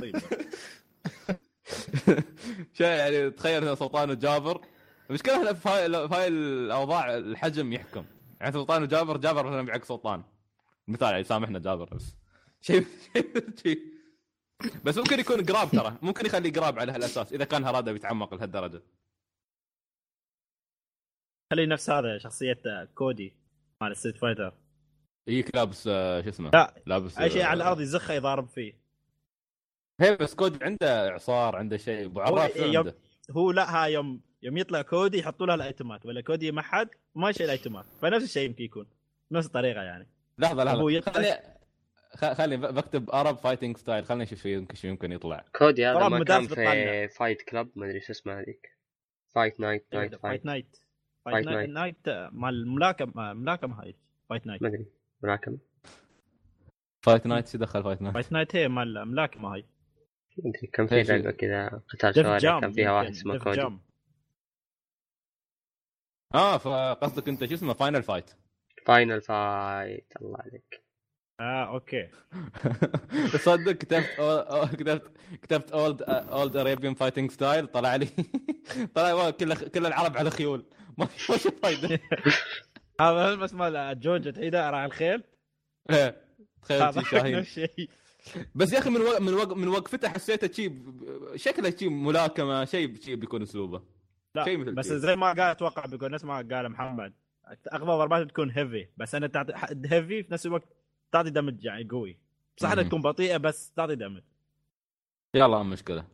طيب. شيء يعني تخيل سلطان وجابر المشكلة هنا في هاي في هاي الأوضاع الحجم يحكم. يعني سلطان وجابر جابر مثلا بيعك سلطان. مثال يعني سامحنا جابر بس. شيء شيء. بس ممكن يكون قراب ترى. ممكن يخليه قراب على هالأساس إذا كان هراده بيتعمق لهالدرجة. خلي نفس هذا شخصية كودي مال ستريت فايتر يجيك لابس آه، شو اسمه؟ لا لابس أي شيء آه، على الأرض يزخه يضارب فيه. هي بس كود عنده اعصار عنده شيء أبو عراف شو يوم- عنده؟ هو لا ها يوم يوم يطلع كودي يحطوا له الأيتمات ولا كودي ما حد ما يشيل الايتمات فنفس الشيء يمكن يكون نفس الطريقة يعني. لحظة هو لحظه يطلع- خليني خ- خليني ب- بكتب ارب فايتنج ستايل خليني أشوف شو يمكن شو يمكن يطلع. كودي هذا ما كان في. فايت كلاب ما أدري شو اسمه هذيك. فايت نايت نايت فايت فايت نايت فايت. نايت نايت مال الملاكمه ملاكمه هاي. فايت نايت ما أدري. ملاكمة فايت نايت شو دخل فايت نايت فايت نايت هي مال الملاكمه هاي. ما كان في لعبة كذا قتال شوارع؟ كان فيها واحد اسمه كودي. آه فقصدك أنت شو اسمه؟ فاينل فايت فاينل فايت الله عليك. آه أوكي. تصدق كتبت كتبت كتبت old old Arabian fighting style طلع لي. طلع كل كل العرب على خيول. ما في فايدة. هذا المس مال جوجة تعيده راعي الخيل؟ إيه، تخيل شاهين. نفس الشيء بس يا أخي من وق... من وق... من وقفته حسيته شي ب- شكله شي ملاكمة شيء شي بيكون أسلوبه. لا شيء مثل بس شيء. زي ما قال أتوقع بيكون نفس ما قال محمد. اغلب ضرباته تكون heavy بس أنا تعطي heavy في نفس الوقت تعطي damage يعني قوي. صح إنها. تكون بطيئة بس تعطي damage يلا مشكلة.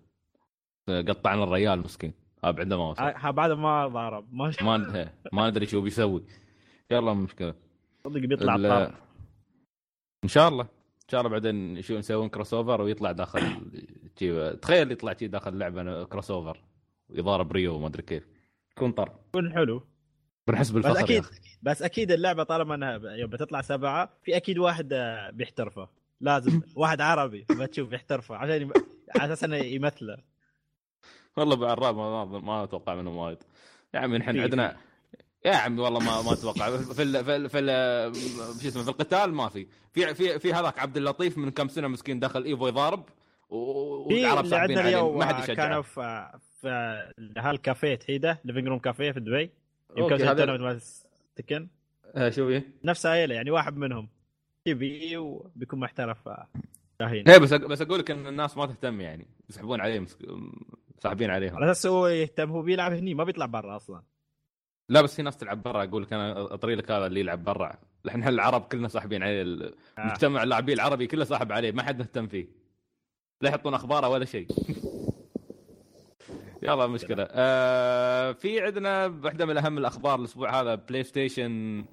قطعنا الريال مسكين. ها بعد ما وصل. ها بعد ما ضارب ما ما ما ندري شو بيسوي. يلا مشكلة. صدق بيطلع ال- الطار إن شاء الله. ان شاء الله بعدين شو نسوون crossover ويطلع داخل تخيل يطلع شي داخل لعبة crossover ويضارب ريو وما أدري كيف. يكون طر يكون حلو. بنحس بس بالفخر يا أكيد بس أكيد اللعبة طالما إنها يوم بتطلع سبعة في أكيد واحد آه، بيحترفه. لازم. واحد عربي بتشوف يحترفه عشان يم... على أساس إنه يمثله. والله بعراب ما, ما, أتوقع منهم وايد. يا عمي نحن عندنا يا عمي والله ما ما أتوقع. في ال في ال في ال شو اسمه في القتال ما في. في في في هذاك عبد اللطيف من كم سنة مسكين دخل إيفو يضارب والعرب عندنا عليه ما حد آه، يشجعه. كانوا في في هالكافيه تحيده ليفنج روم كافيه في دبي. كان هذا- تكن. آه، شو هي؟ نفس عائله يعني واحد منهم. يبي وبيكون محترف آه، شاهين إيه بس بس أقول لك إن الناس ما تهتم يعني. يسحبون عليه مسك... ساحبين عليهم. على أساس هو يهتم هو بيلعب هني ما بيطلع برا أصلا. لا بس في ناس تلعب برا. أقول لك أنا أطري لك هذا اللي يلعب برا. إحنا العرب كلنا ساحبين عليه. ال- آه. اللاعبين العربي كله ساحب عليه. ما حد مهتم فيه. لا يحطون أخباره ولا شيء. يلا مشكلة. آه في عندنا واحدة من أهم الأخبار الأسبوع هذا. بلاي ستيشن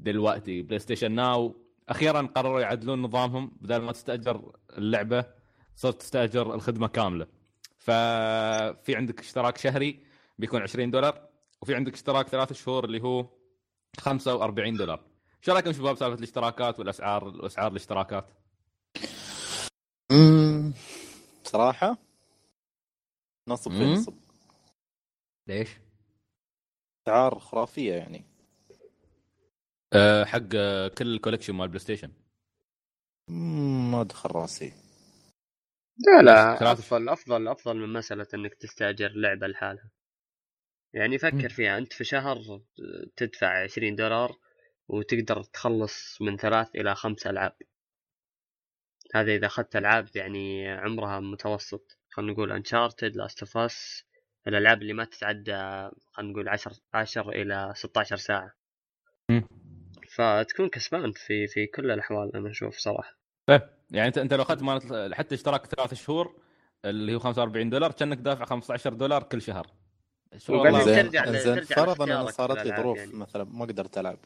دلوقتي PlayStation Now أخيرا قرروا يعدلون نظامهم. بدل ما تستأجر اللعبة صرت تستأجر الخدمة كاملة. ففي عندك اشتراك شهري بيكون 20 دولار. وفي عندك اشتراك ثلاث شهور اللي هو 45 دولار. شو رايكم شباب سالفة الاشتراكات والأسعار اسعار الاشتراكات؟ مم. صراحة؟ نصب في. نصب. ليش؟ أسعار خرافية يعني. أه حق كل ال collection مال بلاي ستيشن. ما دخل راسي. لا لا. أفضل أفضل أفضل من مسألة إنك تستأجر لعبة لحالها. يعني. فكر فيها. أنت في شهر تدفع 20 دولار وتقدر تخلص من ثلاث إلى خمس ألعاب. هذا إذا أخذت ألعاب يعني عمرها متوسط خلينا نقول Uncharted Last of Us الألعاب اللي ما تتعدى خلينا نقول 10 10 إلى 16 ساعة. فتكون كسبان في في كل الأحوال أنا أشوف صراحة. طيب يعني أنت أنت لو أخذت مالت حتى اشتراك ثلاث شهور اللي هو 45 دولار كأنك دافع 15 دولار كل شهر. وبعدين زين ترجع زين فرضا أنا لاختيارك صارت لي ظروف يعني. مثلا ما قدرت العب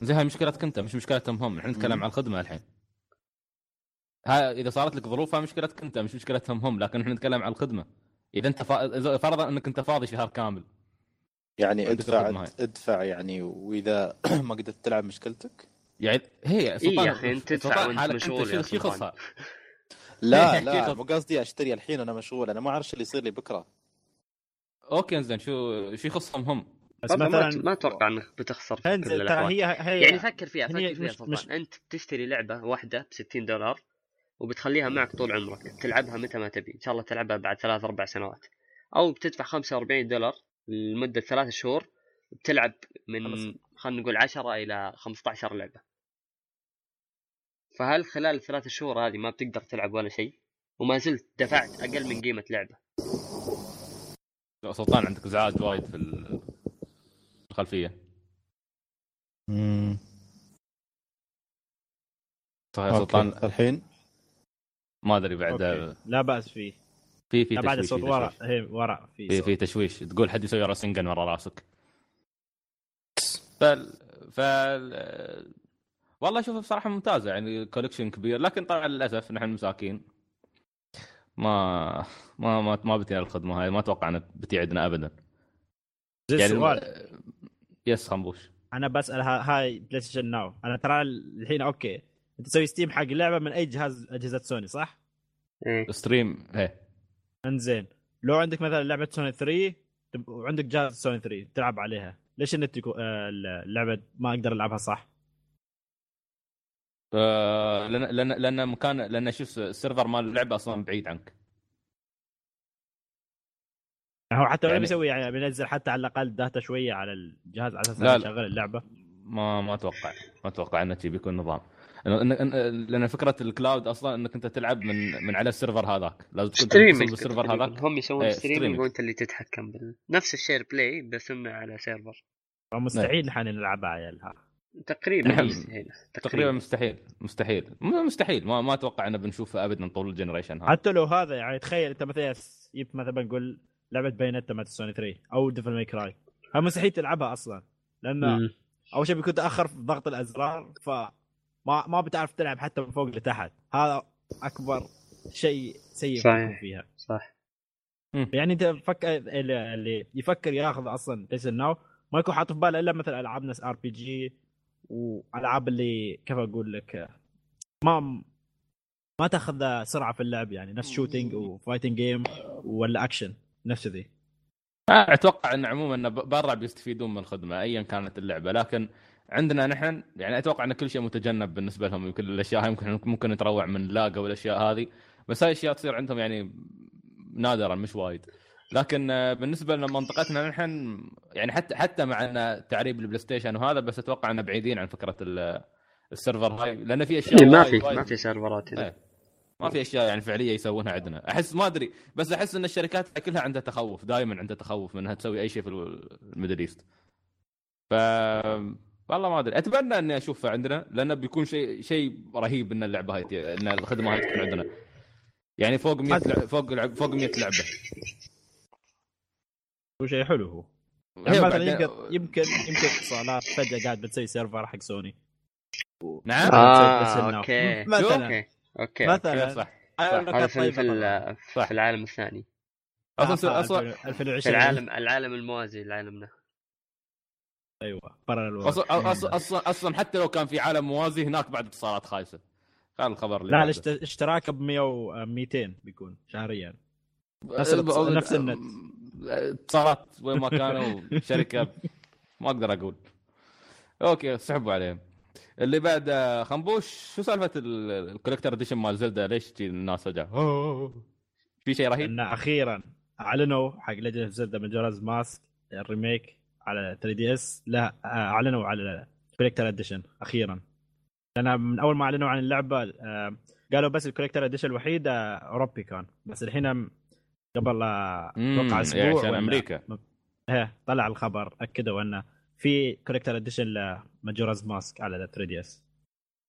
زي هاي مشكلتك انت مش مشكلتهم هم إحنا نتكلم. عن الخدمة الحين ها إذا صارت لك ظروف هاي مشكلتك انت مش مشكلتهم هم لكن إحنا نتكلم عن الخدمة إذا أنت فا... إذا فرضا إنك أنت فاضي شهر كامل يعني ادفع هاي. ادفع يعني وإذا ما قدرت تلعب مشكلتك يعني هي إيه يا أخي، أنت تدفع سلطان حالك مشغول أنت يا شو سلطان. يخصها؟ لا لا مو قصدي أشتري الحين أنا مشغول أنا ما أعرف اللي يصير لي بكرة أوكي زين شو شو يخصهم هم؟ بس مثلا ما أتوقع إنك بتخسر في كل ترى هي هي يعني فكر فيها فكر فيها مش- سلطان. مش- أنت تشتري لعبة واحدة ب 60 دولار وبتخليها معك طول عمرك تلعبها متى ما تبي. إن شاء الله تلعبها بعد ثلاث أربع سنوات. أو بتدفع 45 دولار لمدة ثلاث شهور بتلعب من. خلينا نقول 10 إلى 15 لعبة. فهل خلال الثلاث شهور هذه ما بتقدر تلعب ولا شيء؟ وما زلت دفعت أقل من قيمة لعبة. سلطان عندك ازعاج وايد في ال- الخلفية. امم صحيح سلطان. الحين؟ ما أدري بعد. أوكي. لا بأس فيه في في لا بعد تشويش الصوت ورا. تشويش. هي ورا. في في تشويش. تقول حد يسوي راسنجن ورا رأسك. فال فال والله اشوفها بصراحة ممتازة يعني collection كبير. لكن طبعا للأسف نحن مساكين. ما ما ما, ما بتينا الخدمة هاي ما أتوقع انها بتي عندنا ابدا. زي يعني السؤال يس خنبوش. أنا بسأل ها- هاي PlayStation Now أنا ترى الحين أوكي. أنت تسوي stream حق اللعبه من أي جهاز أجهزة سوني صح؟ إيه. stream إيه. إنزين. لو عندك مثلا لعبة سوني 3 تب- وعندك جهاز سوني 3 تلعب عليها. ليش النت يكون آه، اللعبه ما أقدر ألعبها صح؟ آه، لأن لأن لأن مكان لأن شو اسمه، السيرفر مال اللعبه أصلا بعيد عنك. هو حتى يعني- بيسوي؟ يعني بينزل حتى على الأقل data شوية على الجهاز على أساس. يشغل اللعبة. ما ما أتوقع. ما أتوقع إنه بيكون نظام. إنه- إن- إن- لأن فكرة ال cloud أصلا إنك أنت تلعب من من على السيرفر هذاك. لازم تكون streaming بالسيرفر. هذاك. هم يسوون إيه، streaming streaming. وانت اللي تتحكم بال... نفس ال share play بس انه على سيرفر. فمستحيل نحن نلعبها عيل ها تقريبا نعم. مستحيل تقريبا. مستحيل مستحيل. مستحيل ما ما أتوقع إنه بنشوفه ابدا طول ال generation هذا. حتى لو هذا يعني تخيل أنت مثلا جبت مثلا بنقول لعبة باينتا مال سوني 3 أو ديفل ماي كراي مستحيل تلعبها أصلا لأن مم. أول شيء بيكون تأخر في ضغط الأزرار ف ما ما بتعرف تلعب حتى من فوق لتحت. هذا أكبر شيء سيء صحيح. فيها. صح. يعني أنت فكر اللي اللي يفكر ياخذ أصلا بلاي ناو ما يكون حاطط في باله إلا مثلا ألعاب نفس RPG وألعاب اللي كيف أقول لك ما ما تأخذ سرعة في اللعب يعني نفس shooting و fighting game ولا اكشن نفس ذي. أتوقع إن عموما إن برا بيستفيدون من الخدمة ايا كانت اللعبة لكن عندنا نحن يعني أتوقع إن كل شيء متجنن بالنسبة لهم يمكن الأشياء هاي ممكن ممكن نتروع من لاق والأشياء هذه بس هاي اشياء تصير عندهم يعني نادرا مش وايد. لكن آه، بالنسبة لمنطقتنا نحن يعني حتى حتى مع ان تعريب البلاي ستيشن وهذا بس أتوقع إنه بعيدين عن فكرة ال- السيرفر هاي لأن في أشياء إيه، ما في ما في سيرفرات هنا إيه. ما في أشياء يعني فعلية يسوونها عندنا. أحس ما أدري بس أحس إن الشركات كلها عندها تخوف دائما عندها تخوف من إنها تسوي أي شيء في ال Middle East. ف والله ما أدري. أتمنى إني أشوفها عندنا لأنه بيكون شيء شيء رهيب إن اللعبة هاي إن الخدمة هاي تكون عندنا. يعني فوق 100 لعبة فوق فوق 100 لعبة. هو شيء حلو هو هي يعني مثلا يمكن يمكن يمكن اتصالات فجأة قاعد بتسوي سيرفر حق سوني. نعم. آه، أوكي. مثلا أوكي أوكي مثلا صح هذا في في, صح. في العالم الثاني. أصلا أصلا في 2020 العالم العالم الموازي لعالمنا أيوه برا أصلا أصلا أصلا أصلا حتى لو كان في عالم موازي هناك بعد اتصالات خايسة. خل الخبر اللي لا الاشتراك ب 100 و 200 بيكون شهريا. نفس نفس النت. اتصالات وين ما كانوا شركة ما أقدر أقول. أوكي سحبوا عليهم. اللي بعد آه، خنبوش شو سالفة ال collector edition مال زلدا ليش تجي الناس فجاه في شيء رهيب؟ ان أخيرا اعلنوا حق of Zelda Majora's Mask ال remake على 3DS لا آه، اعلنوا على collector edition أخيرا. لأن من أول ما أعلنوا عن اللعبة آه، قالوا بس ال collector edition الوحيد آه، أوروبي كان. بس الحين قبل أتوقع إيه، أسبوع عشان ولا- أمريكا. إيه طلع الخبر أكدوا أنه في collector edition ل Majora's Mask على 3DS.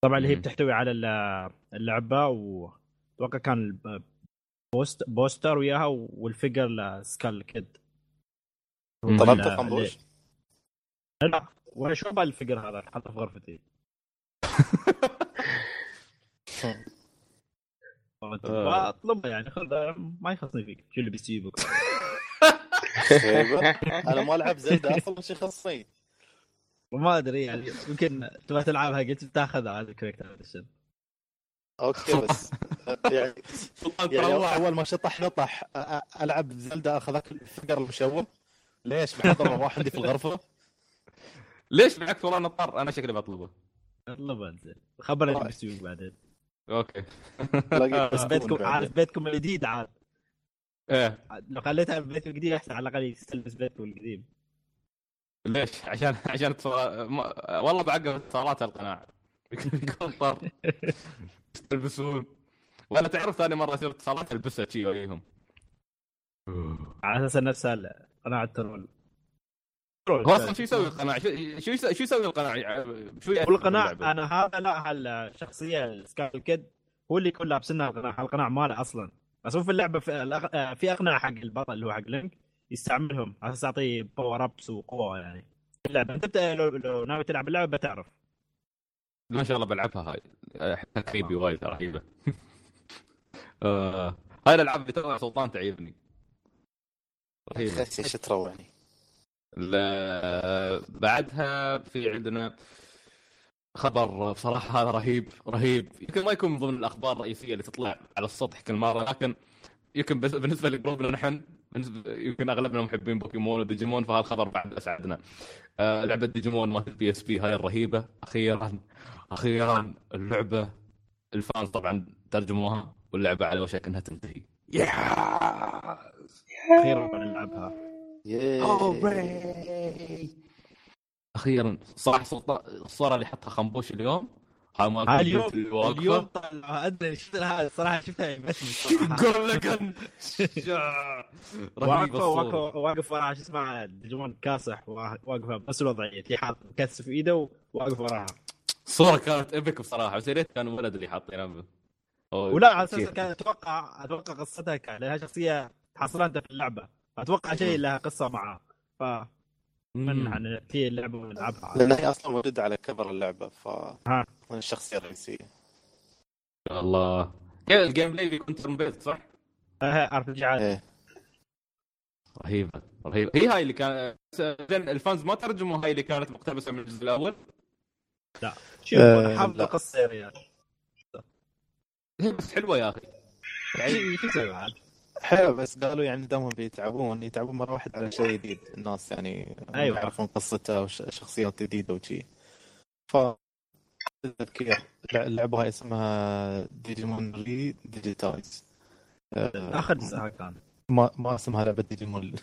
طبعا اللي هي. بتحتوي على ال- اللعبة وأتوقع كان ال p- post poster وياها وال figure ل Skull Kid. طلبت لا، خنبوش؟ لا وأنا شو بال ال figure هذا؟ حاطه في غرفتي. آه. أطلبها يعني خذ ما يخصني فيك. شو اللي شيبة. أنا ما ألعب زلدة أصلا شو يخصني؟ وما أدري يعني يمكن تبغى تلعبها قلت بتاخذها هذا ال collector edition okay بس. يعني يعني. أول ما شطح نطح ألعب زلدة اخذ الفقر المشوه. ليش؟ بحضر واحد عندي في الغرفة. ليش معك والله نطر أنا شكلي بطلبه. أطلبها انت خبرني بيصير بعدين. أوكي بس بيتكم. عارف بيتكم الجديد عاد إيه لو خليتها بيتكم القديم أحسن على الأقل يستلبس بيتكم القديم ليش؟ عشان عشان. ما... والله بعقب اتصالات القناع يكون طر يلبسون ولا تعرف ثاني مرة يصير اتصالات ألبسها شي وياهم على أساس نفسها قناع ال troll troll. هو أصلا شو يسوي القناع؟ شو شو يسوي, شو يسوي القناع؟ شو يأثر والقناع؟ أنا هذا لا هالشخصيه Skull Kid هو اللي يكون لابسنا القناع القناع ماله أصلا. بس هو في اللعبة في, الأغ- في أقناع حق البطل اللي هو حق Link يستعملهم على أساس يعطيه power ups وقوة يعني. اللعبة أنت بت... لو, لو ناوي تلعب اللعبة بتعرف ما شاء الله بلعبها هاي. حتى كريبي وايد رهيبة. آه، هاي الألعاب اللي سلطان تعيبني. رهيبة. إيش تروعني؟ بعدها في عندنا خبر بصراحة هذا رهيب رهيب. يمكن ما يكون من ضمن الأخبار الرئيسية اللي تطلع على السطح كل مرة لكن يمكن بس بالنسبة لجروبنا نحن يمكن أغلبنا محبين بوكيمون وديجيمون فهالخبر بعد أسعدنا. آه لعبة ديجيمون مالت ال PSP هاي الرهيبة. أخيرا أخيرا اللعبة ال fans طبعا ترجموها واللعبة على وشك إنها تنتهي. يا أخيرا نلعبها. أخيرا صوت- الصورة اللي حطها خنبوش اليوم. هاي ها اليوم اللي. اليوم طلع. أدري شفت لها صراحة شفتها بس صراحة قول لك واقف. واقف وراها شو اسمه ديجيمون كاسح واقفة بنفس الوضعيه في حاط كاس في إيده وواقف وراها. الصورة كانت ايبك بصراحة بس يا ريت كان ولد اللي حاطينه ولا على أساس. كان؟ أتوقع أتوقع قصتها كان لها شخصية تحصلها انت في اللعبة. أتوقع شيء لها قصة معها ف من. عن في اللعبه ونلعبها. لأن هي أصلا موجودة على كفر اللعبة ف ها. من الشخصية الرئيسية. يا الله. كيف ال gameplay بيكون turn based صح؟ RPG عادي إيه. رهيبة رهيبة. هي هاي اللي كان زين ال fans ما ترجموا هاي اللي كانت مقتبسة من الجزء الأول؟ شوف آه، حافظ لا. قصة يا ريال. هي بس حلوة يا أخي. يعني شو تسوي عاد؟ حلو بس قالوا يعني دامهم بيتعبون يتعبون مرة واحدة على شيء جديد. الناس يعني أيوة. يعرفون قصته وشخصيات جديدة وشي. ف تذكير اللعبه هاي اسمها Digimon Re:Digitize آخر جزء كان. ما ما اسمها لعبة ديجيمون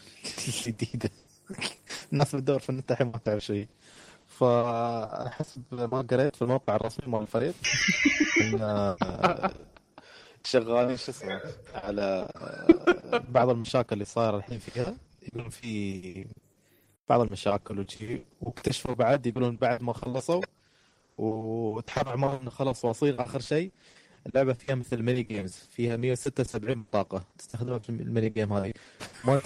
الجديده الناس بتدور في النت الحين ما تعرف شيء. فحسب ما قريت في الموقع الرسمي مال الفريق شغالين شو اسمه على آه، بعض المشاكل اللي صايرة الحين فيها يقولون في بعض المشاكل وشي واكتشفوا بعد يقولون بعد ما خلصوا وتحرر اعمالهم إنه خلص واصيل آخر شيء اللعبة فيها مثل mini games فيها 176 بطاقه تستخدمها في ال mini game هذه. ما.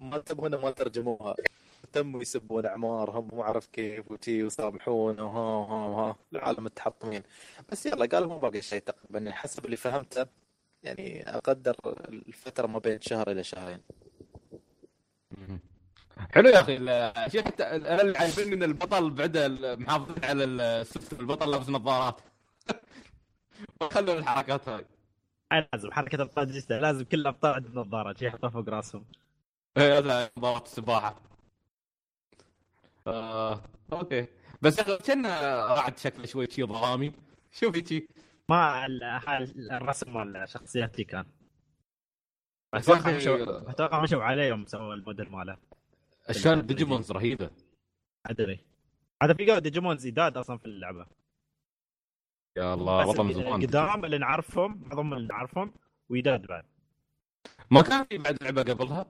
ما إنهم ما ترجموها. تموا يسبون اعمارهم وما اعرف كيف وتي ويسامحون وها وها وها العالم متحطمين. بس يلا قالوا مو باقي شيء تقريبا. حسب اللي فهمته يعني أقدر الفترة ما بين شهر إلى شهرين. حلو يا أخي. شيء أنا اللي عاجبني إن البطل بعد محافظين على ال system البطل لابس نظارات. خلوا الحركات هاي. لازم حركة أبطال لازم كل الابطال عندهم نظارات شي يحطها فوق راسهم. إيه، هذا نظارات السباحة. آه، okay. بس كأن قاعد شكله شوي شي درامي شوفي شي ما الرسم مال الشخصيات دي كان أتوقع مشوا أتوقع مشوا عليه يوم سووا الموديل ماله. اشكال ديجيمونز رهيبة. أدري. هذا في قاعد ديجيمونز يداد أصلا في اللعبة. يا الله والله من زمان. قدام اللي نعرفهم معظم اللي نعرفهم ويداد بعد. ما كان في بعد لعبة قبلها؟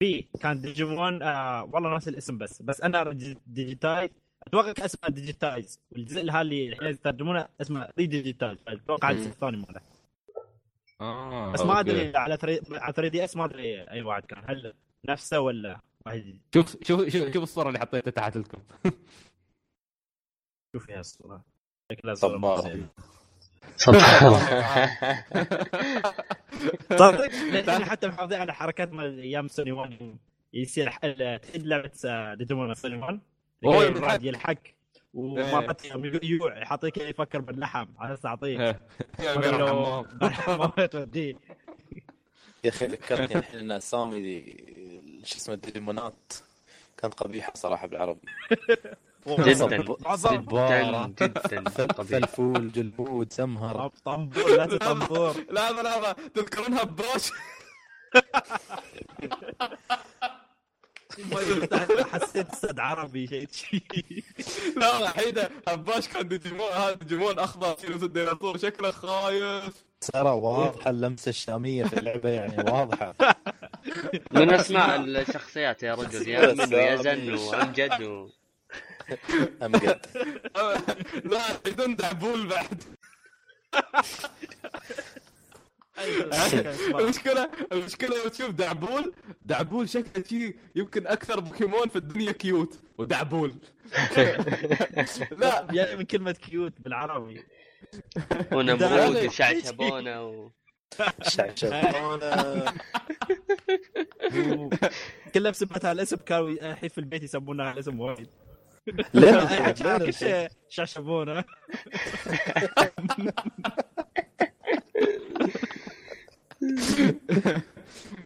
في كان ديجيمون آه والله ناسي الاسم بس. بس أنا Digitize. أتوقع كان اسمه Digitize والجزء اللي اللي الحين يترجمونه اسمه Re:Digitize أتوقع الجزء الثاني ماله. آه، بس ما. أدري على 3 على 3 DS ما أدري أي واحد كان. هل نفسه ولا واحد؟ شوف شوف شوف شوف الصورة اللي حطيتها تحت لكم شوف فيها الصورة. شكلها صورة للحين حتى محافظين على حركات مال أيام سوني 1 يصير تحد لعبة آه، ديجيمون سوني 1 هو هو يلحق. ومرات يجوع يعطيك يفكر باللحم. على أساس أعطيه. توديه يا أخي ذكرتني الحين إن اسامي دي- شو اسمه الديمونات. كانت قبيحة صراحة بالعربي. جدا. جدا. جدا فلفول جلبود سمهر. طنبور. لا طنبور. لحظه لحظه تذكرونها ببوش. ما يفتح حسيت أستاذ عربي شيء. لا حيده هباش كان ديجيمون هذا ديجيمون أخضر يصير الديناصور شكله خايف. ترى واضحة اللمسة الشامية في اللعبة يعني واضحة. من أسماء الشخصيات يا رجل يا أمن ويزن وأمجد و... أمجد. لا بدون دعبول بعد. المشكلة المشكلة لو تشوف دعبول دعبول شكله شيء يمكن أكثر بوكيمون في الدنيا cute. ودعبول لا. يعني من كلمة cute بالعربي. ونمرود وشعشبونه و... شعشبونه كلها بسبتها على الاسم كانوا الحين في البيت يسمونها على الاسم وايد. شيء شاشبونه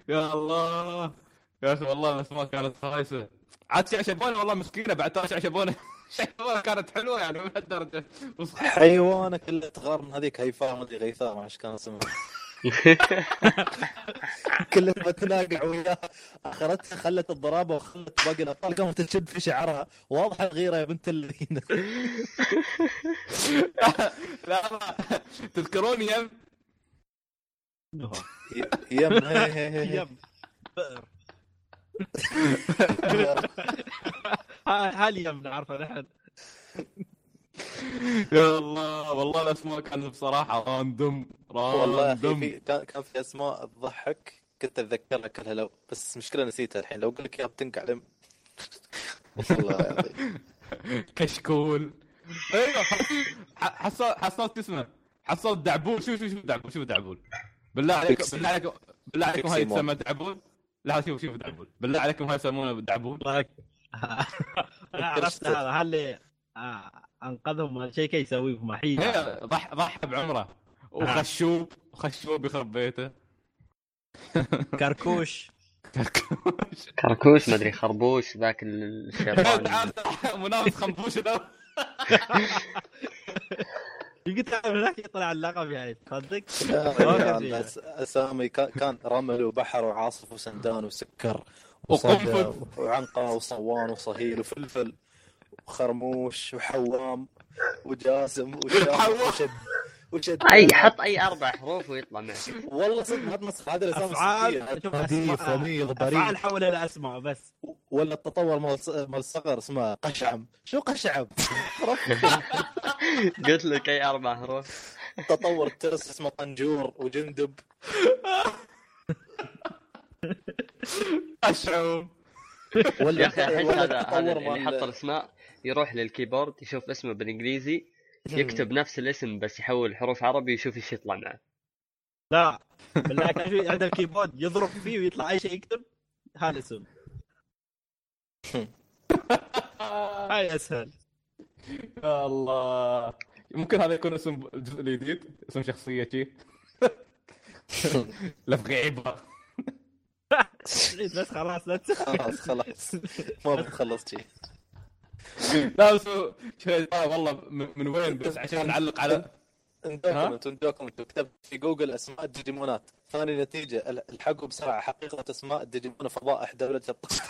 يا الله. يا أخي والله الأسماء كانت خايسة. عاد شعشبونه والله مسكينة بعد ترى شعشبونه كانت حلوة يعني من هالدرجه حيوانك اللي تغار من هذيك هيفاء ما ادري غيثاء ما إيش كان اسمها. كل ما تناقع وياها أخرتها خلت الضرابة وخلت باقي الابطال قامت تشد في شعرها. واضحه الغيرة يا بنت الذين لا لا تذكرون يم؟ يم. يم. بئر. ها- هالي يم نعرفه نحن. يا الله والله الأسماء كانت بصراحة random والله random في كان كان في أسماء تضحك كنت أتذكرها كلها لو بس مشكلة نسيتها الحين لو أقول لك إياها بتنقع لم والله كشكول. أيوه ح- حصل حصلت اسمه. حصلت دعبول. شوف شوف شوف دعبول شوف دعبول. بالله عليك. بالله عليك بالله عليكم هاي تسمى دعبول. لا شوف شوف دعبول بالله عليكم هاي يسمونه دعبول أنا عرفت هذا آه، أنقذهم من شيء كي يسويه في محيط ضحى بعمره. وخشوب خشوب يخرب بيته. كركوش. كركوش. مدري خربوش ذاك الشيطان. تعال منافس خنبوش ذا قلت من هناك يطلع اللقب يعني تصدق؟ أسامي كان رمل وبحر وعاصف وسندان وسكر وقنفذ. وعنقة وصوان وصهيل وفلفل وخرموش وحوام وجاسم وشام وشد أي حط أي أربع حروف ويطلع معك. والله صدق الأسامي افعال الصدقية. شوف نظيف أسماء- وميض أفعال بريء. حولها لاسماء بس. ولا التطور مال مال الصقر اسمه قشعم. شو قشعم؟ قلت لك أي أربع حروف. تطور الترس اسمه طنجور وجندب. ولا يا أخي ولا هذا هذا اللي يحط الأسماء يروح للكيبورد يشوف اسمه بالإنجليزي يكتب نفس الاسم بس يحول حروف عربي ويشوف إيش يطلع معه. لا بالله كان في عنده الكيبورد يضرب فيه ويطلع أي شيء يكتب هذا الاسم هاي أسهل. الله. ممكن هذا يكون اسم الجزء الجديد اسم شخصيه شي لفغيبه بس خلاص لا. خلاص خلاص. ما بتخلص شيء. لا آه والله من من وين بس؟ عشان نعلق على؟ اندوكم اندوكم كتبت في جوجل أسماء الديجيمونات. ثاني نتيجة ال- الحقوا بسرعة حقيقة أسماء الديجيمون فضائح دولة الطفل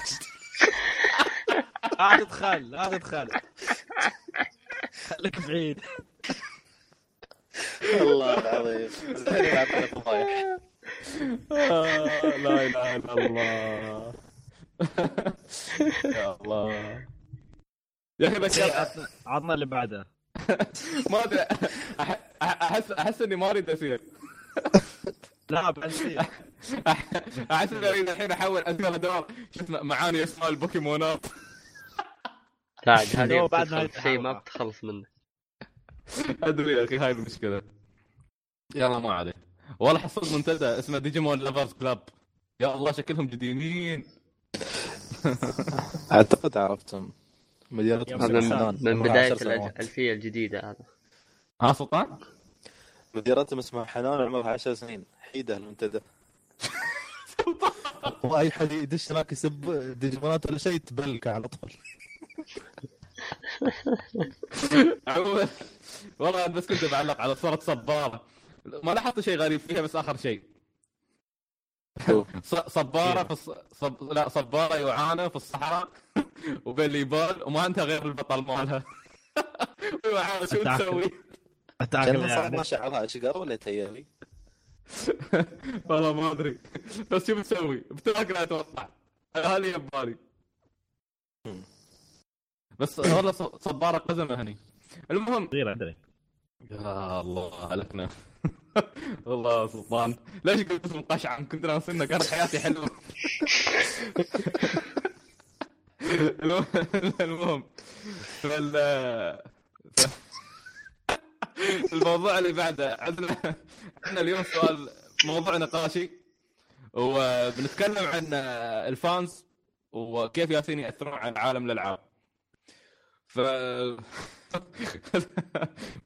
لا تدخل لا تدخل خليك بعيد. الله العظيم. آه، لا إله إلا الله. يا الله. يا أخي بس عطنا- عطنا اللي بعده. ما أدري. احس أحس إني ما أريد أسير. لا بنسير أحس إني أريد الحين أحول أسير ادور شفت معاني اسماء البوكيمونات. لا هذه بعد شيء ما. بتخلص منه. أدري يا أخي هاي المشكلة. يلا ما عليه والله حصلت منتدى اسمه ديجيمون Lovers Club يا الله شكلهم جديدين. أعتقد عرفتهم. مدينتهم هذا من, حنان من عمرها بداية. الألفية الجديدة هذا. ها سلطان؟ مديرتهم اسمها حنان عمرها 10 سنين. حيدة المنتدى. واي حد يدش هناك يسب ديجيمونات ولا شيء تبلك على طول. عموما والله بس كنت بعلق على صورة صبارة ما لاحظت شيء غريب فيها بس آخر شيء. ص- صبارة في الص... صب... لا صبارة يعانى في الصحراء. وبين الجبال وما عندها غير البطل مالها. شو. تسوي؟ تاكل كان صار يعني. ما شعرها أشقر ولا تهيألي والله ما أدري. بس شو بتسوي؟ بتاكل أتوقع هذه يبالي بس والله ص- صبارة قزمة هني. المهم. أدري. يا الله عليكنا والله سلطان. ليش قلت اسم قشعم كنت ناصرنا كانت حياتي حلوة. المهم فال الموضوع اللي بعده عندنا عندنا اليوم سؤال موضوع نقاشي وبنتكلم عن ال fans وكيف يالسين يأثرون على عالم الالعاب ف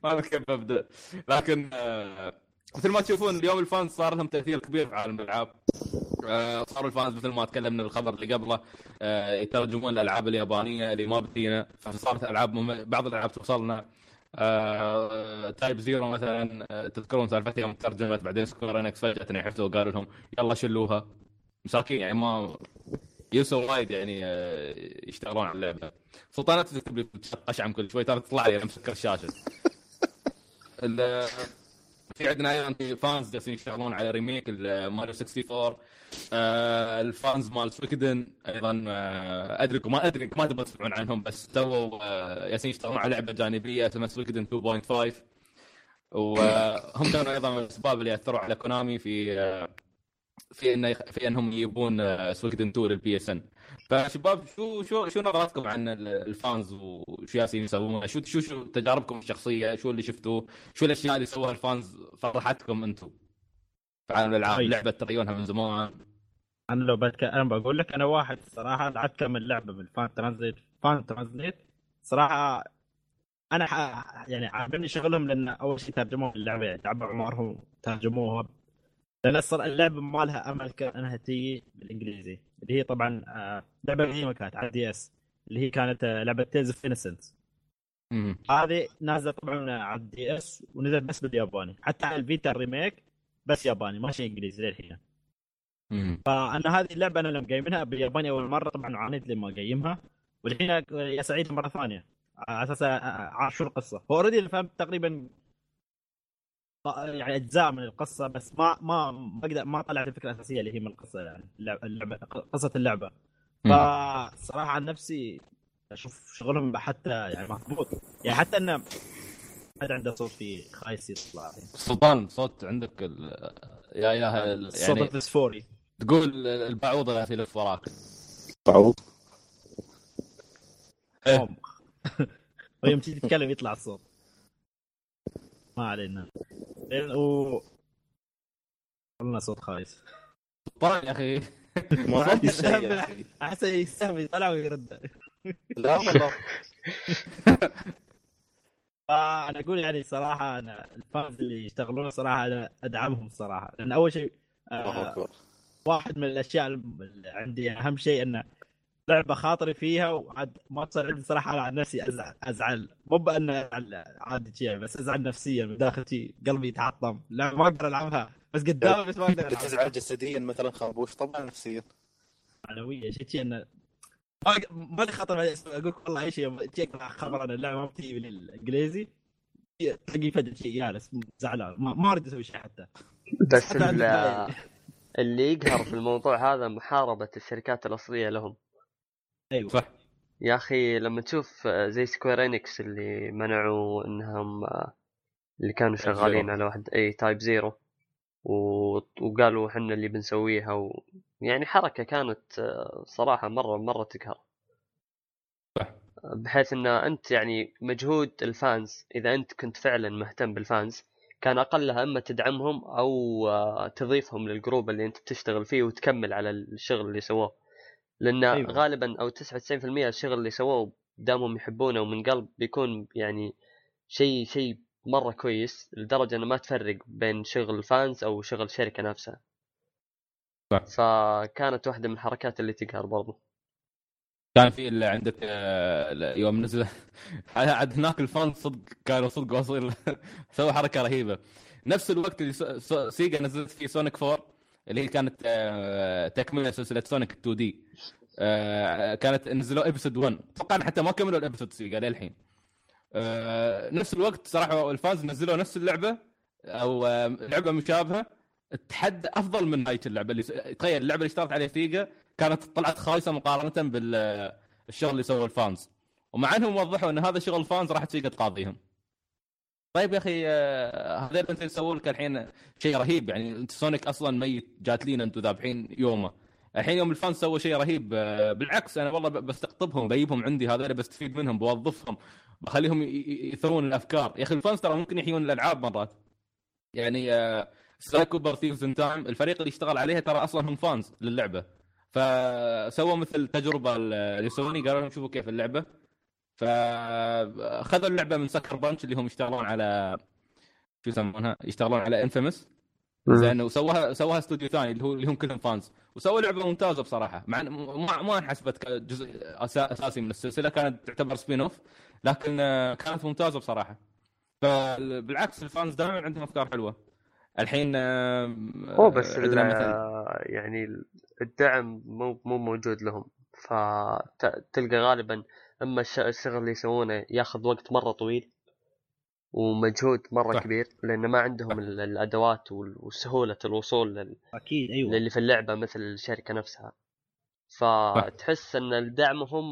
ما كيف أبدأ لكن آه، مثل ما تشوفون اليوم ال fans صار لهم تأثير كبير في عالم الألعاب. آه، صاروا ال fans مثل ما تكلمنا بالخبر اللي قبله آه، يترجمون الألعاب اليابانية اللي ما بتجينا فصارت ألعاب مم... بعض الألعاب توصلنا. آه، Type Zero مثلا آه، تذكرون سالفتها يوم ترجمت بعدين Square Enix فجأة انحفتوا وقالوا لهم يلا شلوها. مساكين يعني ما يسوى وايد يعني آه، يشتغلون على اللعبة. سلطان لا تكتب لي قشعم كل شوي ترى تطلع لي مسكر الشاشة. ال- في عندنا أيضا fans جالسين يشتغلون على remake ماريو 64 آه ال fans مال Suikoden أيضا آه أدري ما أدري ما تبغى تسمعون عنهم بس تو آه جالسين يشتغلون على لعبة جانبية اسمها Suikoden 2.5 وهم كانوا أيضا من الأسباب اللي أثروا على Konami في آه في إنه في إنهم يجيبون Suikoden 2 لل PSN فشباب شو شو شو نظرتكم عن ال- ال fans وشو جالسين يسوون؟ شو شو شو تجاربكم الشخصية؟ شو اللي شفتوه؟ شو الأشياء اللي سووها ال fans فرحتكم أنتم في عالم الألعاب؟ طيب. لعبة تريونها من زمان. أنا لو بتك... أنا بقول لك أنا واحد صراحة لعبت كم اللعبه بال fan translate fan translate صراحة أنا ح... يعني عاجبني شغلهم لأن أول شيء ترجموا اللعبه يعني تعبوا عمرهم ترجموها لأن الصراحة اللعبة ما لها امل إنها تيجي بالإنجليزي. اللي هي طبعا آه، لعبة قديمة كانت على DS اللي هي كانت آه، لعبة Tales of Innocence مم. هذه نازلة طبعا على ال DS ونزلت بس بالياباني. حتى على ال Vita ال remake بس ياباني ماشي إنجليزي للحين. فانا هذه اللعبة أنا لما قايمينها بالياباني أول مرة طبعا عانيت لما قايمها والحين يا سعيد مرة ثانية. على أساس أعرف شو القصة. هو اوريدي فهمت تقريبا يعني أجزاء من القصة بس ما ما ما أقدر ما طلعت الفكرة الأساسية اللي هي من القصة يعني اللعبة, قصة اللعبة. فصراحة عن نفسي أشوف شغلهم حتى يعني مضبوط. يعني حتى انه ما عنده صوت في خايس يطلع. سلطان صوت عندك ال... يا إله يعني الفسفوري تقول البعوض اللي يلف وراك. بعوض؟ إيه. ويوم تيجي تتكلم يطلع الصوت. ما علينا. و قلنا صوت خايس. سلطان يا أخي. ما عندي شيء يا أخي. أحسن يستهبل يطلع ويرد. لا والله. فأنا أقول يعني صراحة أنا الفانز اللي يشتغلون صراحة أنا أدعمهم صراحة. لأن أول شيء آه واحد من الأشياء اللي عندي أهم شيء إنه لعبة خاطري فيها وعاد ما تصير عندي صراحة أنا عن نفسي أزعل أزعل. مو بأن عادي شيء بس أزعل نفسيا من داخل شيء قلبي يتعطم لا ما أقدر ألعبها. بس قدامي بس ما أقدر ألعبها. تزعل جسديا مثلا خربوش طبعا نفسيا. معنويه شيء انه ما ما لي بعدين أقول لك والله اي شيء خبر عن اللعبة ما بتجي بالإنجليزي. تلاقي فجأة شيء جالس زعلان. ما, ما أريد أسوي شيء حتى. بس. اللي يقهر في الموضوع هذا محاربة الشركات الأصلية لهم. أيوه. صح. يا أخي لما تشوف آه، زي Square Enix اللي منعوا إنهم آه، اللي كانوا شغالين. على واحد أي Type Zero و... وقالوا حنا اللي بنسويها و... يعني حركة كانت آه، صراحة مرة مرة تقهر. صح. بحيث إن أنت يعني مجهود ال fans إذا أنت كنت فعلا مهتم بال fans كان أقلها أما تدعمهم أو تضيفهم لل group اللي أنت بتشتغل فيه وتكمل على الشغل اللي سووه لأن أيوة. غالبا أو 99% الشغل اللي سووه دامهم يحبونه ومن قلب بيكون يعني شيء شيء مرة كويس لدرجة إنه ما تفرق بين شغل ال fans أو شغل الشركة نفسها. صح. فكانت واحدة من الحركات اللي تقهر برضو. كان في اللي عندك آه، يوم نزل. عاد هناك ال fan صدق كانوا صدق واصلين سووا حركة رهيبة. نفس الوقت اللي Sega نزلت فيه Sonic 4 اللي هي كانت آه، تكملة سلسلة Sonic 2 دي كانت نزلوا episode 1 أتوقع حتى ما كملوا ال episode Sega للحين آه، نفس الوقت صراحة ال fans نزلوا نفس اللعبة أو آه، لعبة مشابهة. تحدى أفضل من هاي اللعبة اللي تخيل اللعبة اللي اشتغلت عليها Sega كانت طلعت خايسة مقارنة بالشغل اللي سووه ال fans. ومع إنهم وضحوا إن هذا شغل ال fans راحت Sega تقاضيهم. طيب يا أخي آه، هذول أنت يسووا لك الحين شيء رهيب. يعني أنت Sonic أصلا ميت جات لينا أنتم ذابحين يومه. الحين يوم ال fans سووا شيء رهيب. آه، بالعكس أنا والله بستقطبهم بجيبهم عندي هذول بستفيد منهم بوظفهم بخليهم يثرون الأفكار. يا أخي ال fans ترى ممكن يحيون الألعاب مرات. يعني Sly Cooper Thieves in Time الفريق اللي اشتغل عليها ترى أصلا هم fans للعبة. فسووا مثل تجربة لسوني قالوا لهم شوفوا كيف اللعبة. فأخذوا اللعبة من Sucker Punch اللي هم يشتغلون على شو يسمونها؟ يشتغلون على inFamous زين وسواها سواها استوديو ثاني اللي هو اللي هم كلهم fans وسووا لعبة ممتازة بصراحة. مع ما ما انحسبت كجزء أساسي من السلسلة كانت تعتبر spin off لكن آه، كانت ممتازة بصراحة. فبالعكس الفانز دائما عندهم أفكار حلوة. الحين آه، هو بس مثلا يعني الدعم مو مو موجود لهم. فتلقى غالبا أما الش- الشغل اللي يسوونه ياخذ وقت مرة طويل ومجهود مرة صح. كبير لأن ما عندهم ال- الأدوات وسهولة الوصول لل- أكيد أيوه. للي في اللعبة مثل الشركة نفسها. فتحس إن دعمهم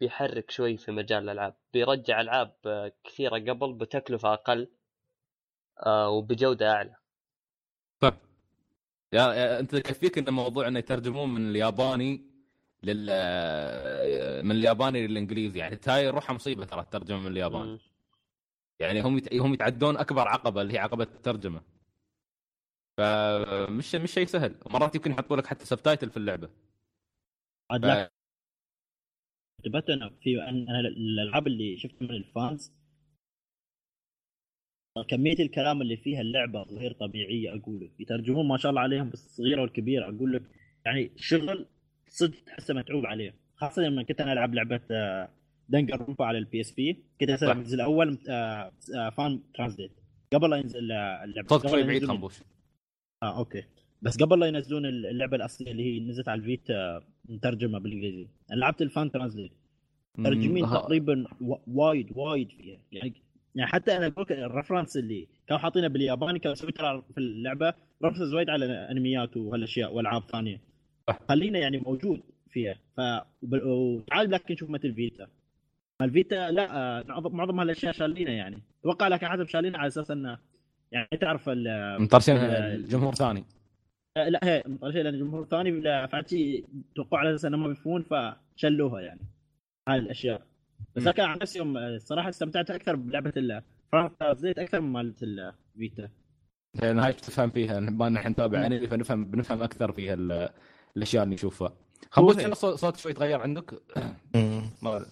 بيحرك شوي في مجال الألعاب بيرجع ألعاب كثيرة قبل بتكلفة أقل آه، وبجودة أعلى. طيب. يا, يا أنت يكفيك إن موضوع إنه يترجمون من الياباني لل من الياباني للإنجليزي. يعني هاي روحها مصيبة ترى الترجمة من اليابان. مم. يعني هم يت... هم يتعدون أكبر عقبة اللي هي عقبة الترجمة. فمش مش شيء سهل. مرات يمكن يحطوا لك حتى subtitle في اللعبة. عاد ف... لا. انتبهت أنا في أنا الألعاب اللي شفتها من ال fans. كمية الكلام اللي فيها اللعبة غير طبيعية أقول لك يترجمون ما شاء الله عليهم بالصغيرة والكبيرة. أقول لك يعني شغل صدق تحسه متعوب عليه. خاصة لما كنت أنا ألعب لعبة آه، Danganronpa على ال PSP كنت أسوي صح. الجزء الأول آه، آه، fan translate قبل لا ينزل اللعبة. صوتك شوي بعيد خنبوش آه okay. بس قبل لا ينزلون اللعبة الأصلية اللي هي نزلت على ال Vita مترجمة بالإنجليزي. أنا لعبت ال fan translate مترجمين ها- تقريبا وايد وايد فيها. يعني يعني حتى أنا أقول لك ال reference اللي كانوا حاطينه بالياباني كانوا يسوي ترى في اللعبة reference وايد على أنميات وهالأشياء وألعاب ثانية. خلينا يعني موجود فيها. ف وتعال لكن نشوف مثل Vita. الفيتا لا آه، معظم هالاشياء شالينها يعني. أتوقع لك حسب شالينها على أساس إنه يعني تعرف ال- مطرشين ال- جمهور ثاني. آه، لا هي شيء لأن الجمهور الثاني لا، فعشي توقعوا على أساس إنهم ما بيفهمون فشلوها يعني. هاي الأشياء. بس. لكن عن نفسي يوم آه، الصراحه استمتعت أكثر بلعبة ال زيت أكثر من مالت الفيتا لأن هاي تفهم فيها. ما نحن نتابع انمي فنفهم بنفهم أكثر فيها الأشياء اللي نشوفها. خنبوش هي. كان صوت شوي تغير عندك. ما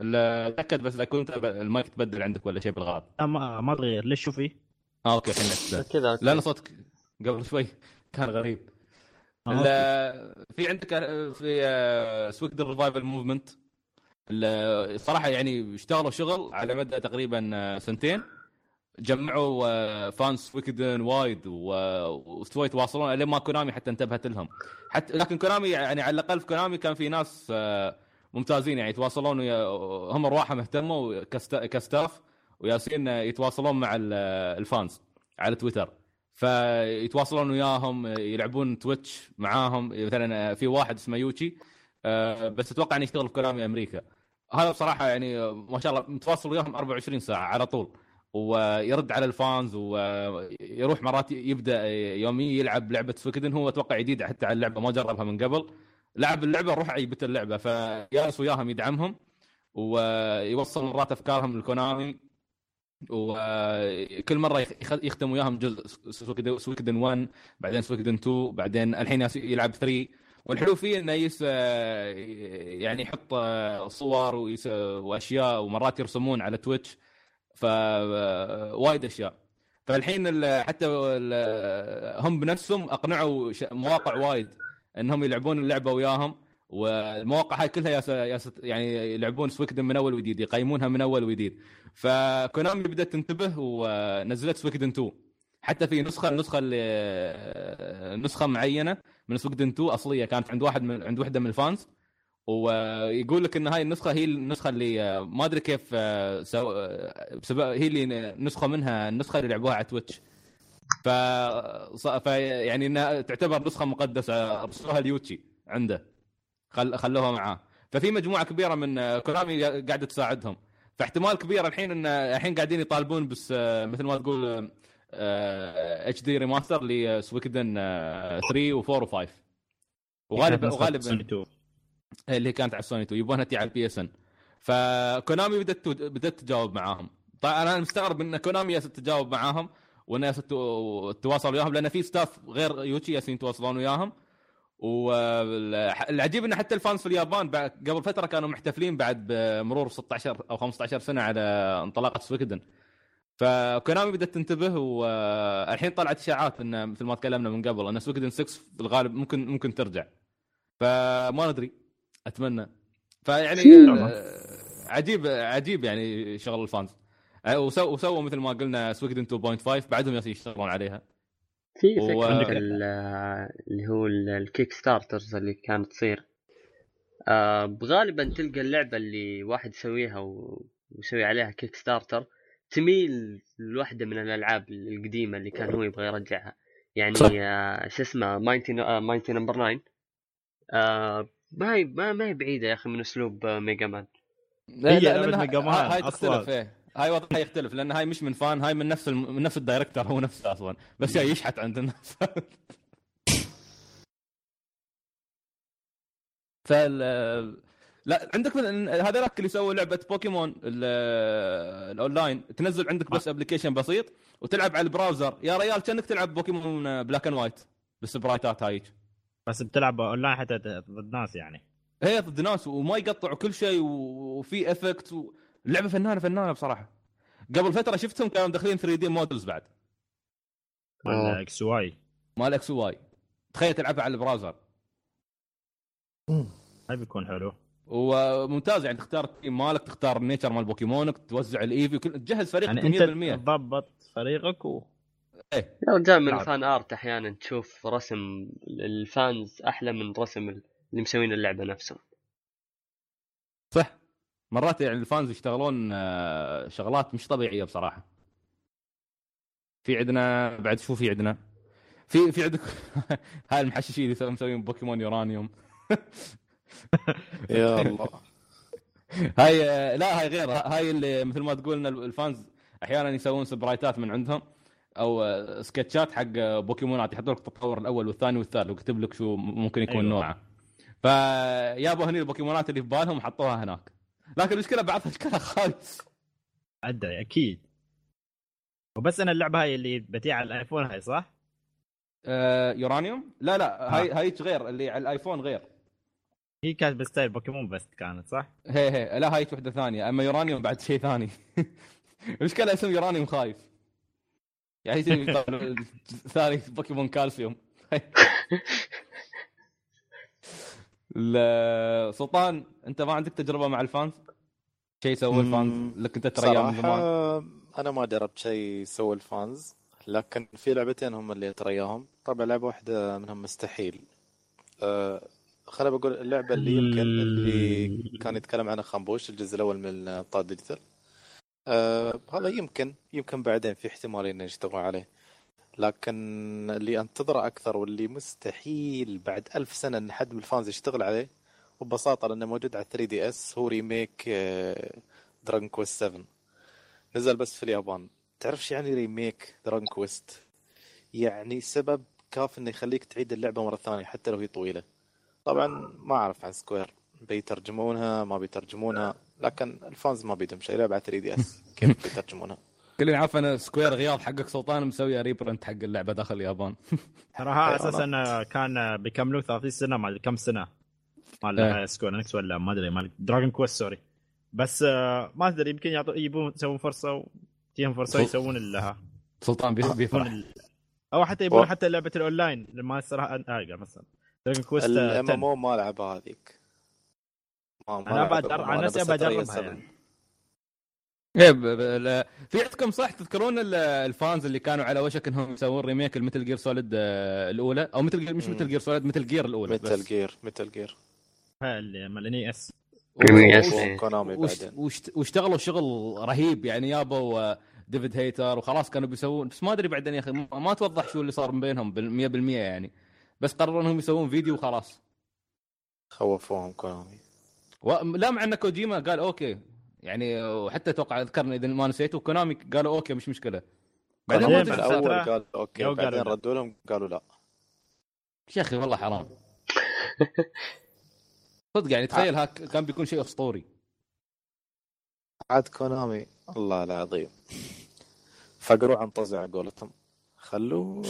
تأكد بس لا يكون أنت المايك تبدل عندك ولا شيء بالغلط. آه، ما ما تغير. ليش شوفي؟ آه okay الحين. كذا لا أنا صوتك قبل شوي كان غريب. آه، في عندك آه، في Suikoden Revival Movement الصراحه يعني اشتغلوا شغل على مدى تقريبا آه، سنتين. جمعوا آه، fans Suikoden وايد و- واستووا يتواصلون لين ما Konami حتى انتبهت لهم. حتى لكن Konami يعني على الأقل في Konami كان في ناس آه، ممتازين. يعني يتواصلون هم ارواحهم اهتموا ك sta- ك staff ويالسين آه، يتواصلون مع ال- آه، ال fans على تويتر. فيتواصلون وياهم يلعبون Twitch معاهم. مثلا في واحد اسمه يوتشي آه، بس أتوقع إنه يشتغل في Konami أمريكا. هذا بصراحة يعني آه، ما شاء الله متواصل وياهم 24 ساعة على طول. ويرد على ال fans ويروح مرات يبدأ يوميا يلعب لعبة Suikoden هو أتوقع جديد حتى على اللعبة ما جربها من قبل. لعب اللعبة روح يبت اللعبة. فيجلس وياهم يدعمهم ويوصل مرات أفكارهم ل Konami وكل مرة يخ- يختم وياهم جزء Suikoden- Suikoden 1 بعدين Suikoden 2 بعدين الحين يلعب 3 والحلو فيه إنه يس يعني يحط صور وأشياء ومرات يرسمون على Twitch. ف وايد أشياء. فالحين ال- حتى هم بنفسهم أقنعوا مواقع وايد إنهم يلعبون اللعبة وياهم والمواقع هاي كلها ياس ياس يعني يلعبون Suikoden من أول وجديد يقيمونها من أول وجديد. ف Konami بدأت تنتبه ونزلت Suikoden 2 حتى في نسخه النسخه اللي نسخة معينة من Suikoden 2 أصلية كانت عند واحد من عند وحدة من ال fans. ويقول لك إن هاي النسخة هي النسخة اللي ما أدري كيف سو... بسبب هي اللي نسخة منها النسخة اللي لعبوها على Twitch. ف... ف يعني إنها تعتبر نسخة مقدسة أرسلوها اليوتشي عنده. خل... خلوها معاه. ففي مجموعة كبيرة من Konami قاعدة تساعدهم. فاحتمال كبير الحين إن الحين قاعدين يطالبون بس مثل ما تقول HD remaster ل Suikoden 3 و4 و5 وغالبا وغالبا اللي كانت على سوني 2 يبونها تي على ال PSN. ف Konami بدأت بدأت تجاوب معاهم. طبعا أنا مستغرب إن Konami تجاوب معاهم وإن ياسر تو- تواصل وياهم لأن في staff غير يوتشي ياسين يتواصلون وياهم. والعجيب إن حتى ال fans في اليابان بعد قبل فترة كانوا محتفلين بعد بمرور 16 أو 15 سنة على انطلاقة Suikoden. ف Konami بدأت تنتبه والحين طلعت اشاعات إن مثل ما تكلمنا من قبل إن Suikoden 6 في الغالب ممكن ممكن ترجع. فما ندري. أتمنى. فيعني آه، عجيب عجيب يعني شغل ال fans. آه، وسووا وسووا مثل ما قلنا Suikoden 2.5 بعدهم يشتغلون عليها. في و- فكرة ال- اللي هو ال- ال Kickstarters اللي كانت تصير. آه غالبا تلقى اللعبة اللي واحد يسويها و- ويسوي عليها Kickstarter تميل لواحدة من الألعاب القديمة اللي كان هو يبغى يرجعها. يعني. آه شو اسمه Mighty Mighty Number 9 آه ما هي ما, ما هي بعيدة يا أخي من أسلوب آه Mega Man. لا هي لأن Mega هاي- Man هاي. تختلف إيه. هاي واضح يختلف لأن هاي مش من fan هاي من نفس الم... من نفس ال director هو نفسه أصلا. بس جاي يشحت عند الناس. فال لا عندك من هذولاك اللي سووا لعبة بوكيمون ال- الأونلاين. تنزل عندك بس application بسيط وتلعب على ال browser. يا ريال كأنك تلعب Pokémon Black and White بالسبرايتات هايك بس بتلعب اونلاين حتى ضد ناس يعني. هي ضد ناس وما يقطع كل شيء وفي effect اللعبه فنانة فنانة بصراحة. قبل فترة شفتهم كانوا مدخلين 3D models بعد. آه. مال X Y. مال X Y. تخيل تلعبها على ال browser. هاي بيكون حلو. وممتاز يعني تختار ال team مالك تختار ال nature مال بوكيمونك توزع ال EV تجهز فريقك يعني أنت 100% تضبط فريقك و إيه. يا رجال من نعم. ال fan art أحيانا تشوف رسم ال fans أحلى من رسم اللي مسوين اللعبة نفسه صح. مرات يعني ال fans يشتغلون آه، شغلات مش طبيعية بصراحة. في عندنا بعد شو في عندنا؟ في في عندك هاي المحششين اللي مسوين بوكيمون يورانيوم. يا الله. هاي لا هاي غير هاي اللي مثل ما تقول ان الفانز أحيانا يسوون سبرايتات من عندهم. أو سكتشات حق بوكيمونات يحطوا لك التطور الأول والثاني والثالث ويكتب لك شو ممكن يكون أيوة. نوعه. فيابوا هني البوكيمونات اللي في بالهم وحطوها هناك. لكن المشكلة بعضها شكلها خايس ادري أكيد. وبس أنا اللعبة هاي اللي بتيع على الآيفون هاي صح؟ آه يورانيوم؟ لا لا هاي هاي غير اللي على الآيفون غير. هي كانت ب style بوكيمون بس كانت صح؟ هي هي لا هاي وحدة ثانية أما يورانيوم بعد شيء ثاني. المشكلة اسم يورانيوم خايس. يعني يصير ثاني بوكيمون كالسيوم. لا، سلطان انت ما عندك تجربة مع ال fans؟ شيء سوى ال fans لك انت من صراحة زمان أنا ما جربت شيء سوى ال fans لكن في لعبتين هم اللي أترياهم طبعا لعبة واحدة منهم مستحيل. أه خليني بقول اللعبة اللي يمكن اللي كان يتكلم عنها خنبوش الجزء الأول من أبطال ديجيتال. أه هذا يمكن يمكن بعدين في احتمال إنه يشتغلوا عليه. لكن اللي أنتظره أكثر واللي مستحيل بعد ألف سنة إن حد من ال fans يشتغل عليه وببساطة لأنه موجود على 3DS هو remake Dragon Quest 7 نزل بس في اليابان. تعرف إيش يعني remake Dragon Quest يعني سبب كاف إنه يخليك تعيد اللعبة مرة ثانية حتى لو هي طويلة. طبعا ما أعرف عن Square بيترجمونها ما بيترجمونها. لكن ال fans ما بيدهم شيء لعبة على 3DS. كيف بيترجمونها كلنا عارف أنا Square غياض حقك سلطان مسوي reprint حق اللعبة داخل اليابان. ترى ها حيوانات. أساس انه كان بيكملوا 30 سنة ما ادري كم سنة؟ مال إيه. سكوير انكس ولا ما أدري مال دراجون كويست سوري بس آه، ما أدري يمكن يعطوا يبون يسوون فرصة وتجيهم فرصة. يسوون ال سلطان بيفرح. أو حتى يبون حتى لعبة الأونلاين لما الصراحه آه مثلا دراجون كويست الام ام 10 أو ما لعبها هذيك. ما ما أنا بجرب عن نفسي بجربها. يعني إيه لا- في عندكم صح تذكرون ال- الفانز اللي كانوا على وشك إنهم يسوون ريميك المتل جير سوليد الأولى أو مثل جير مش. مثل جير سوليد مثل جير الأولى بس. جير ميتال جير هاي اللي مال NES جميل، وش- yes. إيه. واشتغلوا شغل رهيب يعني يابوا David Hayter وخلاص كانوا بيسوون بس ما أدري بعدين يا أخي ما توضح شو اللي صار من بينهم بال 100% يعني بس قرروا إنهم يسوون فيديو وخلاص خوفوهم Konami. لا مع إن كوجيما قال okay. يعني وحتى أتوقع أذكرني إذا ما نسيت و Konami قالوا okay مش مشكلة. بعدين الأول قال okay بعدين. ردوا لهم قالوا لا. يا أخي والله حرام. صدق يعني تخيل هاك كان بيكون شيء اسطوري عاد كونامي الله العظيم. فقروا عن طزع على قولتهم. خلوا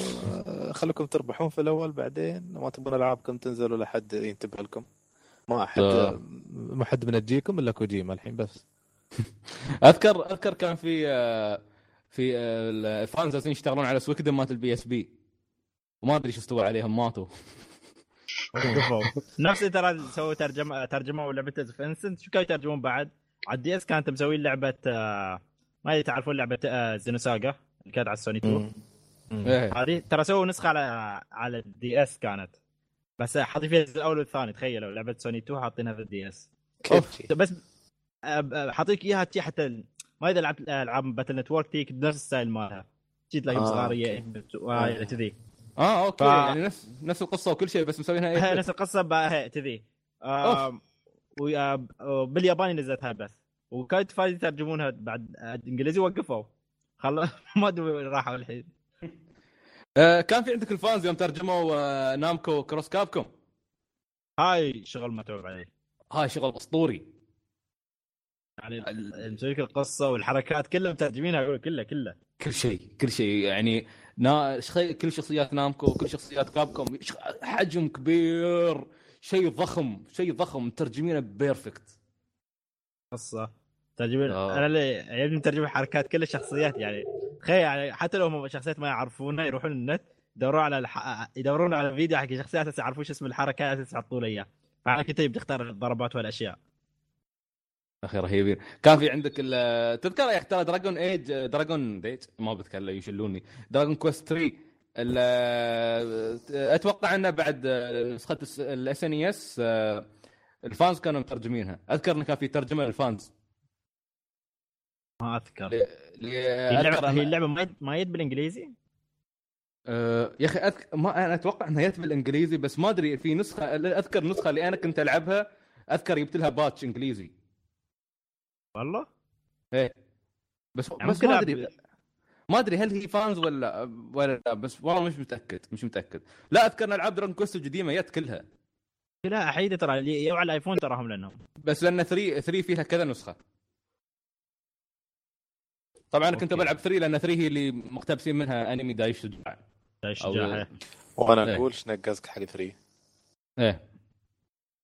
خلوكم تربحون في الأول بعدين ما تبون ألعابكم تنزلوا لحد ينتبه لكم. ما أحد آه. ما حد من تجيكم إلا كوجيما الحين بس اذكر أذكر كان في آه، في آه، ال fans يشتغلون على Suikoden مالت ال PSP وما أدري شو استوى عليهم ماتوا نفس ترى سووا ترجمه ترجمة لعبه innocent شو كانوا يترجمون بعد؟ على ال DS كانت مسوين لعبة آه، ما أدري تعرفون لعبة Xenosaga اللي كانت على السوني 2 مم. مم. إيه. هذه ترى سووا نسخة على على ال DS كانت بس حاطين فيها الجزء الأول والثاني تخيلوا لعبة سوني 2 حاطينها في ال DS كيف؟ بس آه، آه، حاطيك إياها حتى ما إذا لعبت ألعاب Battle Network تجيك بنفس ال style مالها. تجي تلاقي آه، صغارية وهاي كذي. آه okay ف- يعني نفس نفس القصة وكل شيء بس مسوينها إيه؟ نفس القصة هي كذي. بالياباني نزلتها بس. وكانت fans يترجمونها بعد انجليزي وقفوا. خل ما أدري راحوا الحين. آه كان في عندك ال fans يوم ترجموا آه Namco Cross Capcom هاي شغل متعوب عليه. هاي شغل أسطوري. يعني ال- مسوي لك القصة والحركات كلها مترجمينها كلها كلها. كل شيء كل شيء. يعني نا... شخي... كل شخصيات Namco كل شخصيات Capcom. حجم كبير. شيء ضخم شيء ضخم. مترجمينه perfect قصة. ترجمين آه. أنا اللي يعجبني مترجم الحركات كل الشخصيات يعني تخيل يعني حتى لو هم شخصيات ما يعرفونها يروحون النت يدورون على الح... يدورون على فيديو حق شخصيات أساس يعرفون اسم الحركة أساس يحطوا له إياه. فعلى كذا بتختار الضربات والأشياء. أخي رهيبين كان في عندك. تذكر يا أخي دراجون ايج دراجون ايج ما بتكلم يشلوني. Dragon Quest 3 ال... أتوقع إنه بعد نسخة ال SNES ال fans كانوا مترجمينها. أذكر انه كان في ترجمة لل fans. ما أذكر. ل- ل- هي اللعبه هي اللعبة ما يد- ما يد بالإنجليزي؟ آه، يا أخي أذك... ما أنا أتوقع إنها جت بالإنجليزي بس ما أدري في نسخه أذكر النسخه اللي أنا كنت ألعبها أذكر جبت لها patch إنجليزي. والله؟ بس يعني بس ما ادري ما أدري هل هي fans ولا ولا لا بس والله مش متأكد مش متأكد. لا أذكر إن ألعاب Dragon Quest القديمه جت كلها. لا احيد ترى يو على الآيفون تراهم لأنهم. بس لأن 3 3 فيها كذا نسخة. طبعا أنا كنت. بلعب 3 لأن 3 هي اللي مقتبسين منها انمي دايش شجاع لا أو- شجاعه وأنا إيه. أقول شنقزك حق 3 إيه.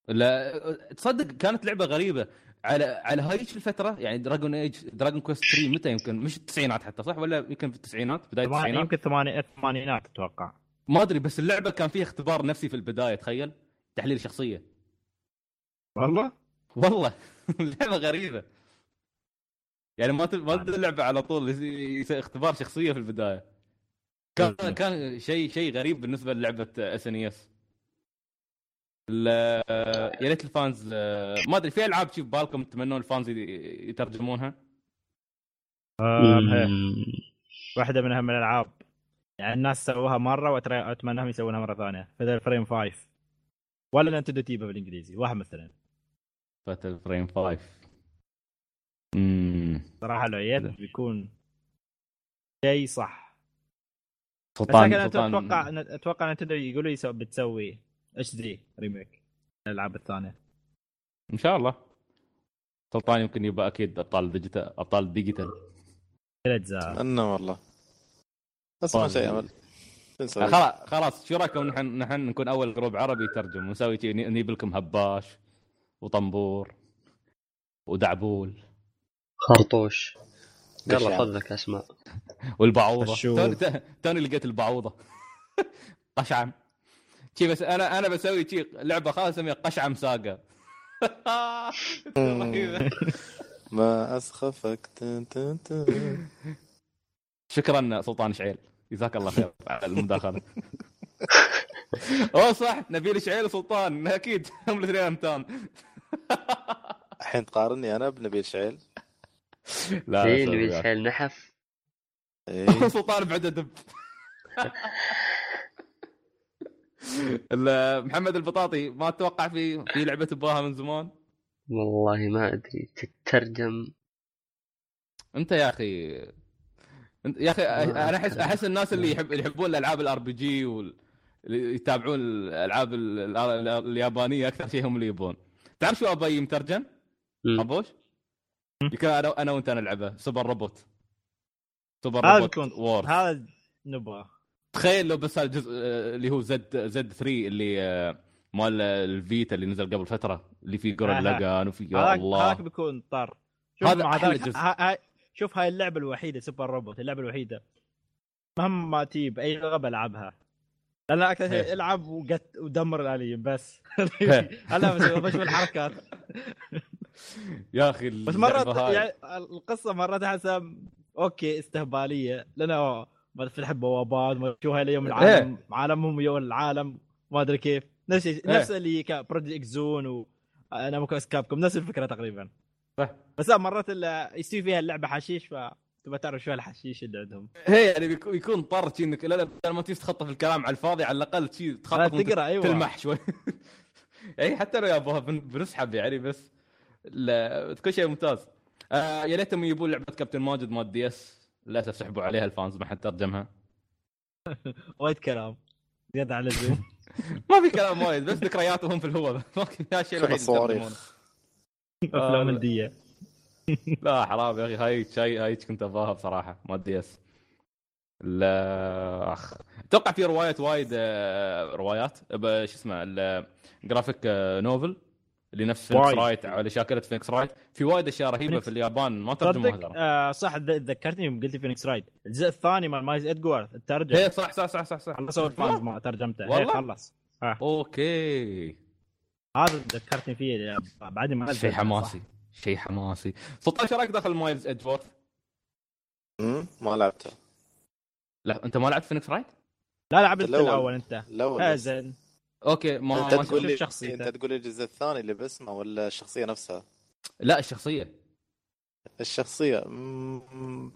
لا تصدق كانت لعبة غريبة. على على هايش الفترة يعني دراجون ايج دراجون كويست 3 متى يمكن؟ مش التسعينات حتى صح؟ ولا يمكن في التسعينات بداية ثمانية- التسعينات؟ يمكن الثمانينات أتوقع. ما أدري بس اللعبة كان فيها اختبار نفسي في البداية تخيل. تحليل شخصية. والله؟ والله. اللعبه غريبة. يعني ما ت- ما تبدا اللعبة على طول اختبار شخصية في البداية. كان مم. كان شيء شيء غريب بالنسبة للعبة SNES يا ريت ال fans ما أدري في ألعاب في بالكم تتمنون ال fans يترجمونها؟ آم، هي. واحدة من الألعاب. يعني الناس سووها مرة واتمنى انهم يسوونها مرة ثانية. مثل فريم 5 ولا ننتدو تيبا بالإنجليزي واحد مثلا. باتل فريم 5 امم صراحة لو جيت بيكون شيء صح. سلطان لكن سلطان. أتوقع أتوقع نتندو يقولوا يسو... بتسوي اتش دي ريميك الالعاب الثانية. إن شاء الله. سلطان يمكن يبقى أكيد أبطال ديجيتال أبطال الديجيتال كل اجزاء اتمنى والله. بس ما شيء أمل؟ خلاص خلاص شو رأيكم؟ نحن نحن نكون أول جروب عربي يترجم. ونسوي نجيب لكم هباش وطنبور ودعبول. خرطوش. يلا قشعة. خذ لك أسماء. والبعوضة. توني لقيت البعوضة. قشعم. شي بس أنا أنا بسوي شي لعبة خاصة اسميها قشعم ساقا رهيبة. ما أسخفك. شكرا سلطان شعيل. جزاك الله خير على المداخلة. أوه صح. نبيل شعيل وسلطان. أكيد. هم الاثنين امتان الحين تقارني أنا بنبيل شعيل. لا نبي وياك. شحيل نحف إيه. سلطان بعد دب ال- محمد البطاطي ما أتوقع في في لعبة تبغاها من زمان والله ما أدري تترجم أنت يا أخي انت يا أخي أنا احس. أحس الناس اللي يحب اللي يحبون الألعاب ال RPG واللي يتابعون الألعاب ال- ال- اليابانية أكثر شيء هم اللي يبون تعرف شو ابي مترجم؟ أبوش؟ يمكن أنا أنا وأنت نلعبه. Super Robot. Super هذا Robot War هذا نبغى تخيل لو بس الجزء آه، اللي هو زد زد 3 اللي آه، مال الفيتا اللي نزل قبل فترة اللي فيه جورن. لاجان وفي يا هذاك هذاك الله بيكون طر شوف هذا مع ذلك. ها- ها- شوف هاي اللعبة الوحيدة سوبر روبوت اللعبة الوحيدة. مهما تجيب باي لغه بلعبها لأن أكثر شيء إيه. ألعب وقت ودمر الاليين بس. إيه. أنا بس بشوف الحركات. يا أخي بس مرات يعني القصة مرات احسها أوكي استهبالية لأن أوه، ما تفتح بوابات ما شو هاي اليوم العالم عالمهم يوم العالم ما أدري كيف. نفس إيه. نفس اللي بروجكت اكزون و أنا كابكم نفس الفكرة تقريبا. صح. بس لا مرات يصير فيها اللعبة حشيش فتبى تعرف شو الحشيش اللي عندهم. هي يعني بيكون- شي إنك لا لا ما تخطف الكلام على الفاضي على الأقل شي لا تخطف تقرا أيوه. تلمح شوي. يعني حتى لو يابوها بن- بنسحب يعني بس لا كل شيء ممتاز. آه يا ليتهم يجيبون لعبة كابتن ماجد مال DS للاسف سحبوا عليها ال fans ما حد ترجمها. وايد كلام. زيادة على اللزوم ما في كلام وايد بس ذكرياتهم في الهواء. ما في الشيء الوحيد صواريخ. أفلام لا. هنديه لا حرام يا أخي. هاي هاي هاي كنت أبغاها بصراحة مال DS لا أخ. أتوقع في روايات وايد آه، روايات. ب- شو اسمه ال graphic novel اللي نفس Phoenix. Wright على شاكله Phoenix Wright في وايد أشياء رهيبة في اليابان ما ترجموها ترى آه صح ذ- ذكرتني يوم قلت Phoenix Wright الجزء الثاني مال Miles Edgeworth الترجمة. هي صح صح صح صح صح. خلصوا ال fans ما ترجمته. والله؟ خلص أوكي. هذا ذكرتني فيه بعد ما شيء حماسي. شيء حماسي. سلطان إيش رأيك داخل Miles Edgeworth؟ مم، ما لعبته. لا أنت ما لعبت Phoenix Wright؟ لا لعبت الأول. الأول أنت. الأول. زين. أوكي ما, أنت ما تقول لي شخصيته. أنت تقول لي الجزء الثاني اللي باسمه ولا الشخصية نفسها؟ لا الشخصية الشخصية مم،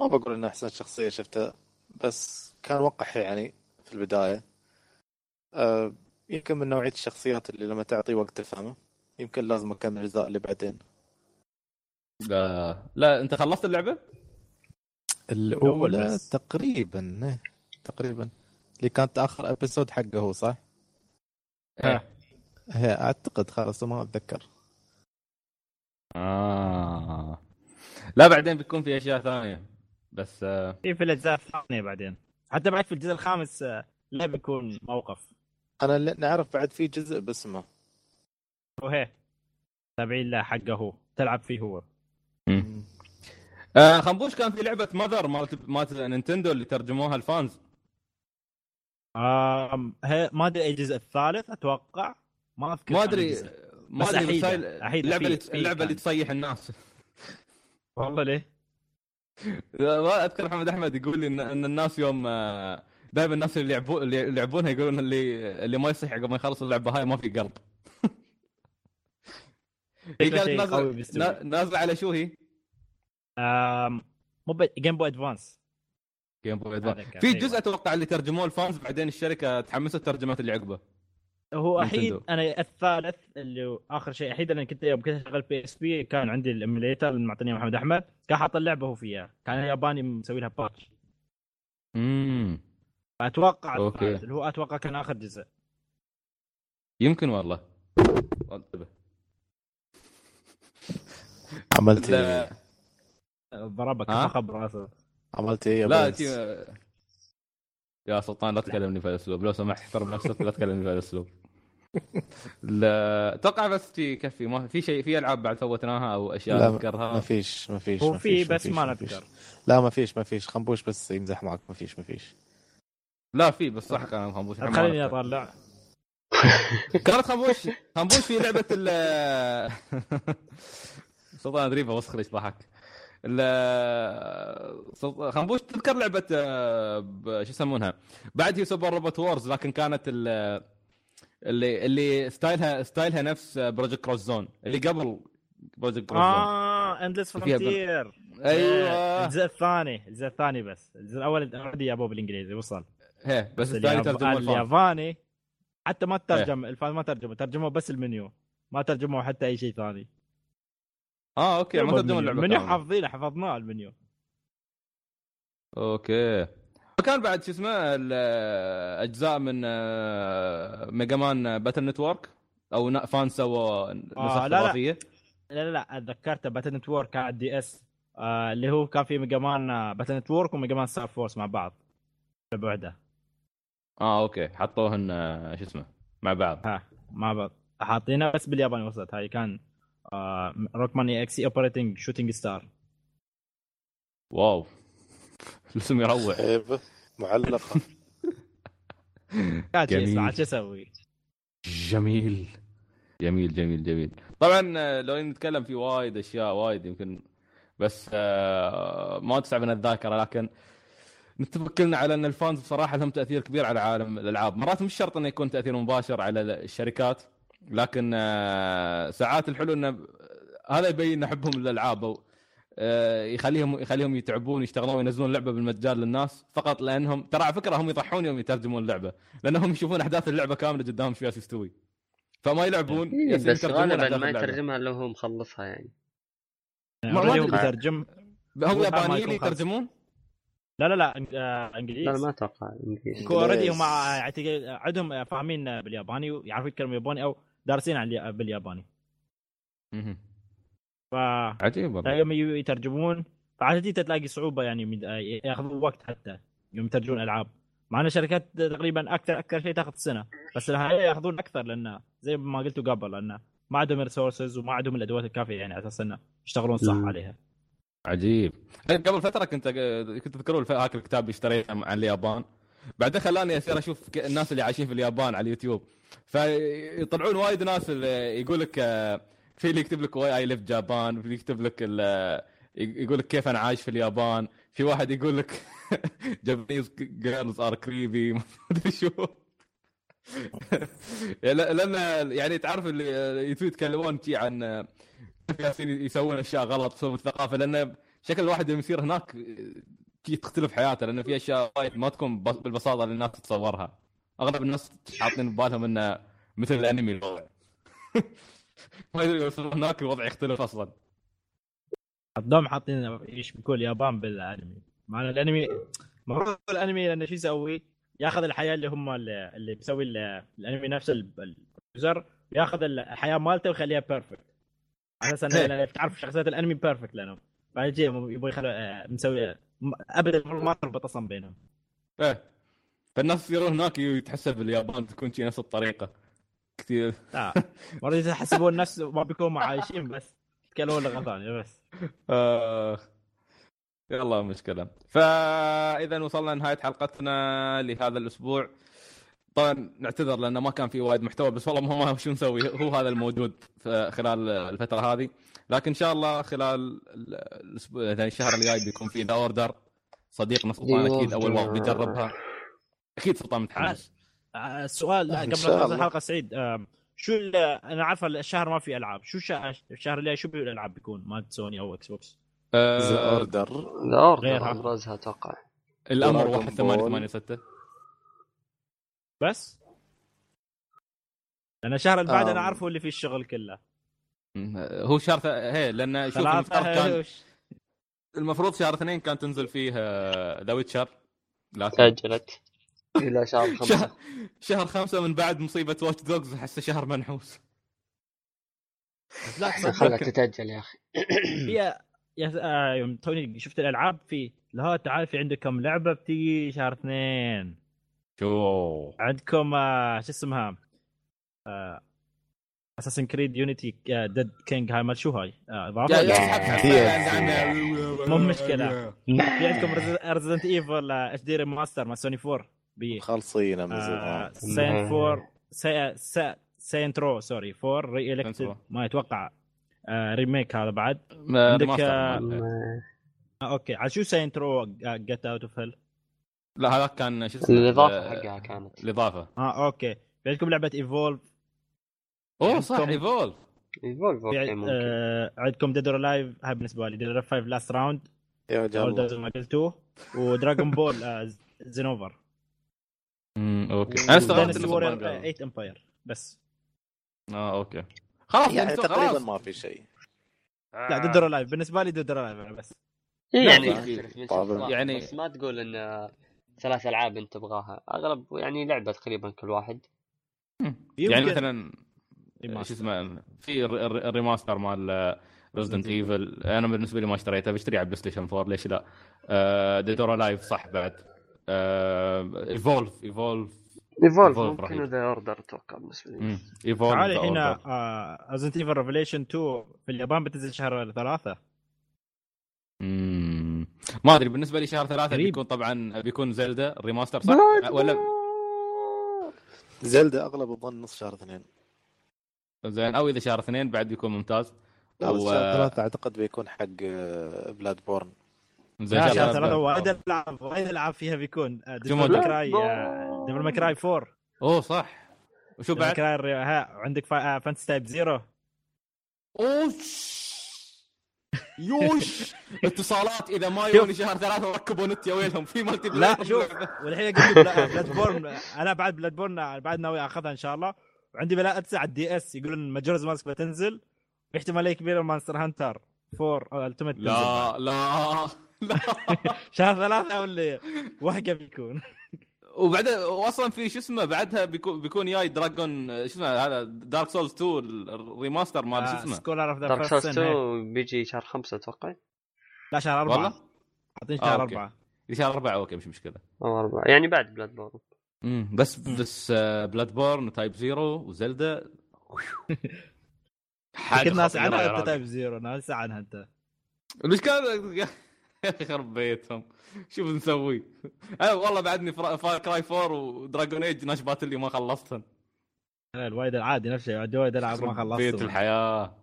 ما بقول انها أحسن شخصية شفتها بس كان وقح يعني في البداية أه يمكن من نوعية الشخصيات اللي لما تعطي وقت تفهمه يمكن لازم أكمل الاجزاء اللي بعدين لا, لا أنت خلصت اللعبة؟ الأولى. تقريبا إيه، تقريبا اللي كانت آخر ابيسود حقه هو صح؟ ها. هي أعتقد خلاص ما أتذكر. آه. لا بعدين بيكون في أشياء ثانية. بس آه. في في الأجزاء الثانية بعدين. حتى بعد في الجزء الخامس آه، لا بيكون موقف. أنا اللي نعرف بعد في جزء باسمه. وهي تابعين له حقه هو تلعب فيه هو. آه خنبوش كان في لعبة Mother مالت مالت Nintendo اللي ترجموها ال fans. آم ما أدري اي الجزء الثالث أتوقع ما أذكر ما أدري. ما أدري اللعبة اللي اللعبة. اللي تصيح الناس والله ليه؟ ما أذكر محمد أحمد يقول لي ان, الناس يوم دائما الناس اللي يلعبون اللي يلعبونها يقولون اللي اللي ما يصيح قبل ما يخلص اللعبة هاي ما في قلب هي كانت نازله على شو هي؟ مو Game Boy Advance Game Boy. كان، في أيوة. جزء أتوقع اللي ترجموه ال fans بعدين الشركة تحمست ترجمت اللي عقبه هو أحيد. أنا الثالث اللي هو آخر شيء أحيد أنا كنت يوم كنت اشغل PSP كان عندي ال emulator اللي معطيني محمد أحمد. كان حاط اللعبة هو فيها. كان ياباني مسوي لها patch امم فاتوقع أوكي. الثالث اللي هو أتوقع كان آخر جزء. يمكن والله. انتبه. عملت إيه؟ ضربك؟ خبر راسه عملت إيه يا لا. يا سلطان لا تكلمني في الأسلوب. لو سمحت احترم نفسك لا تكلمني في الأسلوب. لا أتوقع بس في يكفي ما في شيء في ألعاب بعد فوتناها أو أشياء لا نذكرها ما فيش ما فيش هو ما في بس ما. نذكر. لا ما فيش ما فيش. خنبوش بس يمزح معك. ما فيش ما فيش. لا في بس صح كان خنبوش. خليني. أطلع. كانت خنبوش. خنبوش في لعبة ال سلطان ادري بوسخ ليش ضحك. خنبوش تذكر لعبة آه، شو يسمونها؟ بعد هي Super Robot Wars لكن كانت ال- اللي اللي style ها style ها نفس Project Cross Zone اللي قبل Project Cross Zone آه Endless Frontier أيوه. الجزء الثاني الجزء الثاني بس. الجزء الأول already جابوه بالانجليزي وصل. هي بس الثاني ترجمة ال fan الياباني حتى ما ترجم ال fan ما ترجمه ترجموا بس المنيو. ما ترجموا حتى أي شيء ثاني. آه okay ما ترجموا اللعبة المنيو. حافظينه حفظناه ال menu. okay. وكان بعد شو اسمه أجزاء من آه، Mega Man Battle Network؟ أو fan سووا نسخ آه، لا، لا. خرافية؟ لا لا لا اتذكرت Battle Network على ال DS آه اللي هو كان في Mega Man Battle Network و Mega Man Star Force مع بعض واحدة آه okay. حطوهن آه، شو اسمه مع بعض. ها مع بعض. حاطينها بس بالياباني وصلت هاي كان Rockman EXE Operate Shooting Star wow. الاسم يروع معلقة. اسمع شو أسوي؟ جميل. جميل جميل جميل. طبعا آه، لو نتكلم في وايد أشياء وايد يمكن بس آه، ما تسع من الذاكرة لكن نتفق كلنا على إن الفانز بصراحة لهم تأثير كبير على عالم الألعاب. مرات مش شرط إنه يكون تأثير مباشر على الشركات لكن آه، ساعات الحلو إنه هذا يبين حبهم للالعاب أو آه، يخليهم يخليهم يتعبون يشتغلون وينزلون لعبة بالمجال للناس فقط لأنهم ترى على فكرة هم يضحون يوم يترجمون اللعبة لأنهم يشوفون أحداث اللعبة كاملة قدامهم شو جالس يستوي فما يلعبون بس غالبا ما. يترجمها إلا هو مخلصها يعني ما- ما. بيترجم هم يابانيين. يترجمون لا لا لا آه، لا لا انجليزي ما أتوقع انجليزي اوريدي. هم أعتقد عندهم فاهمين بالياباني ويعرفون يتكلموا ياباني أو دارسين عن اليا- بالياباني. مهم. ف عجيب والله. يوم يترجمون فعادة تلاقي صعوبة يعني من- ياخذون وقت حتى يوم يترجمون ألعاب. مع إن الشركات تقريبا أكثر أكثر شيء تاخذ سنة بس النهايه ياخذون أكثر لأن زي ما قلتوا قبل لأن ما عندهم resources وما عندهم الأدوات الكافية يعني على أساس إنه يشتغلون صح مم. عليها. عجيب. قبل فترة كنت كنت تذكرون هاك الكتاب اللي اشتريته عن اليابان؟ بعدين خلاني اصير أشوف الناس اللي عايشين في اليابان على اليوتيوب. فيطلعون وايد ناس يقول لك آه، في اللي يكتب لك why I leave Japan في اللي يكتب لك ال- يقول لك كيف أنا عايش في اليابان. في واحد يقول لك Japanese girls are creepy ما أدري شو. لا- لأن يعني تعرف اللي يتو- يتكلمون شي عن كيف يسوون أشياء غلط بسبب الثقافه لأن شكل الواحد لما يصير هناك تختلف حياته لأن في أشياء وايد ما تكون بس- بالبساطة اللي الناس تتصورها. أغلب الناس حاطين ببالهم إنه مثل الأنمي الوضع. ما يدري هناك الوضع يختلف أصلا. الدوم حاطين يشبكون اليابان بالأنمي. مع إن الانمي المفروض الأنمي لأنه شو يسوي؟ ياخذ الحياة اللي هم اللي, بيسوي ال- الأنمي نفسه ال- ال user ياخذ الحياة مالته ويخليها perfect على أساس إنه لأن تعرف شخصيات الأنمي perfect لانهم بعد يبغى يخلوا آه، مسوي ابدا ما تربط أصلا بينهم. إيه. فالناس يصيرون هناك يتحسب اليابان تكون شي نفس الطريقة. كثير. لا. مرات يحسبون نفس ما بيكونوا عايشين بس. يتكلمون لغة ثانية بس. آه. يلا مشكلة فإذا وصلنا لنهاية حلقتنا لهذا الأسبوع. طبعا نعتذر لأنه ما كان في وايد محتوى بس والله ما شو نسوي؟ هو هذا الموجود خلال الفترة هذه. لكن إن شاء الله خلال الأسبوع يعني الشهر الجاي بيكون في ذا أوردر صديقنا سلطان أول مرة Order. بيجربها. أكيد سلطان متحمس. آه، السؤال إن قبل ما. الحلقة سعيد شو أنا عارف الشهر ما في ألعاب. شو الشهر, اللي شو الالعاب بيكون؟ مال سوني أو إكس بوكس ذا آه اوردر ذا اوردر. أبرزها أتوقع. الأمر Dragon 1 8 Ball. 8 6 بس؟ لأن الشهر اللي بعد أنا آم. عارفه اللي فيه الشغل كله. هو شهر ث- هي لأن شوف المفترض كان المفروض شهر اثنين كان تنزل فيه The Witcher لكن تاجلت إلى شهر شهر خمسة. شهر خمسة من بعد مصيبة Watch Dogs احسه شهر منحوس. لا تصدق تتأجل يا أخي. في يا آه، يوم توني شفت الألعاب في لا تعال في عندكم لعبة بتيجي شهر اثنين. شو؟ عندكم آه، شو اسمها؟ Assassin's Creed Unity Dead Kings هاي مال شو هاي. آه، مو مشكلة. في عندكم ريزدنت ايفل اتش دي ريماستر مال سوني 4 بي خالصين من آه، زمان. ساينت 4 سا- سا- ساينت رو سوري 4 ري الكتد. ما يتوقع. آه، ريميك هذا بعد. عندك آه، آه، أوكي. على شو ساينت رو جت اوت اوف هيل لا هذا كان شو اسمه؟ الإضافة ال- حقها كانت. الإضافة. آه أوكي. في عندكم لعبة ايفولف أوه صح عندكم- ايفولف Evolve okay في ممكن. آه، عندكم Dead or Alive هاي بالنسبة لي. Dead or 5 Last Round يا زي ما قلتوه. و Dragon Ball آه، Xenoverse امم okay. أنا استغربت إنه. 8 Empire بس. آه okay. خلاص يعني يعني تقريبا ما في شيء. لا Dead or Alive بالنسبة لي Dead or Alive أنا بس. إيه، يعني يعني- يعني بس ما تقول إن آه، ثلاث ألعاب أنت تبغاها. أغلب يعني لعبة تقريبا كل واحد. يعني مثلا. شو اسمه في الر- الر- ال remaster مال Resident Evil أنا بالنسبة لي ما اشتريته بشتري على PlayStation 4 ليش لا؟ Dead or Alive صح بعد ايفولف ايفولف ايفولف ممكن. The Order أتوقع بالنسبة لي. Evolve تعال الحين. Resident Evil Revelations 2 في اليابان بتنزل شهر ثلاثة مم. ما أدري بالنسبة لي شهر ثلاثة قريب. بيكون طبعا بيكون Zelda ال remaster صح؟ ولا Zelda أغلب الظن نص شهر اثنين زين أو إذا شهر اثنين بعد بيكون ممتاز. لا بس و- شهر ثلاثة أعتقد بيكون حق Bloodborne زين شهر شهر ثلاثة. وايد ألعاب وايد ألعاب فيها بيكون. Devil؟ May Cry Devil May Cry 4 أوه صح. وشو بعد؟ ماكراي ها عندك Fantasy Type Zero أوش! يوش! اتصالات إذا ما يوني شهر ثلاثة ركبوا نت يا ويلهم. في مالتي لا شوف والحين أقول لك Bloodborne أنا بعد Bloodborne بعد ناوي أخذها إن شاء الله. وعندي بلا ادفع على ال DS يقولون Majora's Mask بتنزل. في احتمالية كبيرة Monster Hunter. 4 Ultimate لا لا لا. شهر ثلاثة ولا وهقه بيكون وبعدين واصلا في شو اسمه بعدها بيكون بيكون جاي Dragon شو اسمه هذا Dark Souls 2 ال remaster مال شو اسمه. Scholar of the Dark Souls 2 بيجي شهر خمسة أتوقع. لا شهر والله؟ أربعة حاطين آه، شهر أوكي. أربعة. شهر أربعة أوكي مش مشكلة. أو أربعة. يعني بعد بلاد بورن امم بس بس بلاد بورن وتايب زيرو وزلدا حاجة كل ناس عنها انت. تايب زيرو ناس عنها أنت. المشكلة يا أخي خرب بيتهم. شوف نسوي أنا والله بعدني فاير كراي 4 ودراجون ايج ناشبات اللي ما خلصتهم. الوايد العادي نفس الشيء عندي وايد العاب ما خرب بيت خلصت الحياة.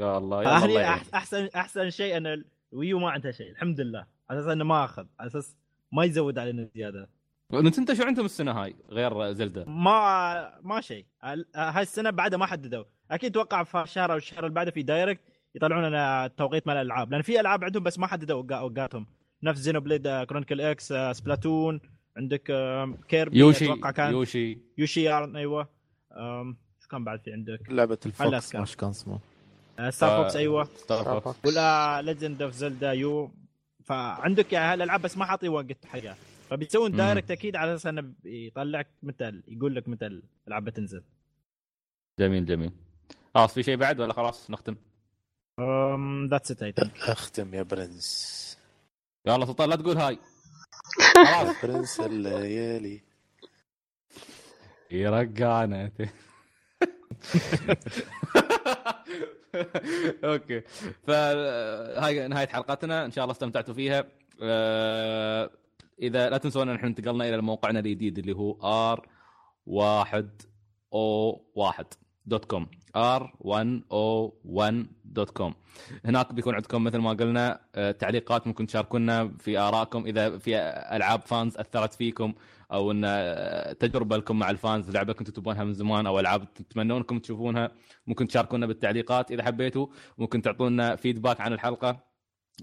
يا الله يا الله احسن أحسن شيء أن ال Wii U ما عندها شيء الحمد لله. على أساس إنه ما أخذ على أساس ما يزود علينا زيادة. Nintendo شو عندهم السنة هاي غير Zelda ما ما شيء. هاي السنة بعدها ما حددوا. أكيد أتوقع في الشهر أو الشهر اللي بعده في Direct يطلعون لنا توقيت مال الألعاب. لأن في ألعاب عندهم بس ما حددوا أوقاتهم. نفس Xenoblade Chronicles X آه، Splatoon عندك Kirby Yoshi أتوقع كان. Yoshi. Yoshi Yarn أيوه. شو كان بعد في عندك؟ لعبة ال Fox. إيش كان اسمه؟ آه، Star F- Fox أيوه. Star Fox ولا Legend of Zelda U. فعندك يعني هالألعاب بس ما حاطي وقت حقها. فبيسوون. Direct أكيد على أساس إنه يطلعك متى يقول لك متى الالعاب بتنزل. جميل جميل. خلاص في شيء بعد ولا خلاص نختم؟ um that's it اي أختم يا برنس. يلا سلطان لا تقول هاي. خلاص. برنس الليالي. يرقعنا okay. فهاي نهاية حلقتنا. إن شاء الله استمتعتوا فيها. آه، إذا لا تنسون ان إحنا انتقلنا إلى موقعنا الجديد اللي هو R 1 O 1 dot com R 1 O 1 dot com هناك بيكون عندكم مثل ما قلنا آه، تعليقات ممكن تشاركونا في آرائكم. إذا في ألعاب فانز أثرت فيكم أو إن آه، تجربة لكم مع الفانز لعبة كنتوا تبونها من زمان أو ألعاب تتمنون انكم تشوفونها ممكن تشاركونا بالتعليقات إذا حبيتوا. ممكن تعطونا فيدباك عن الحلقة.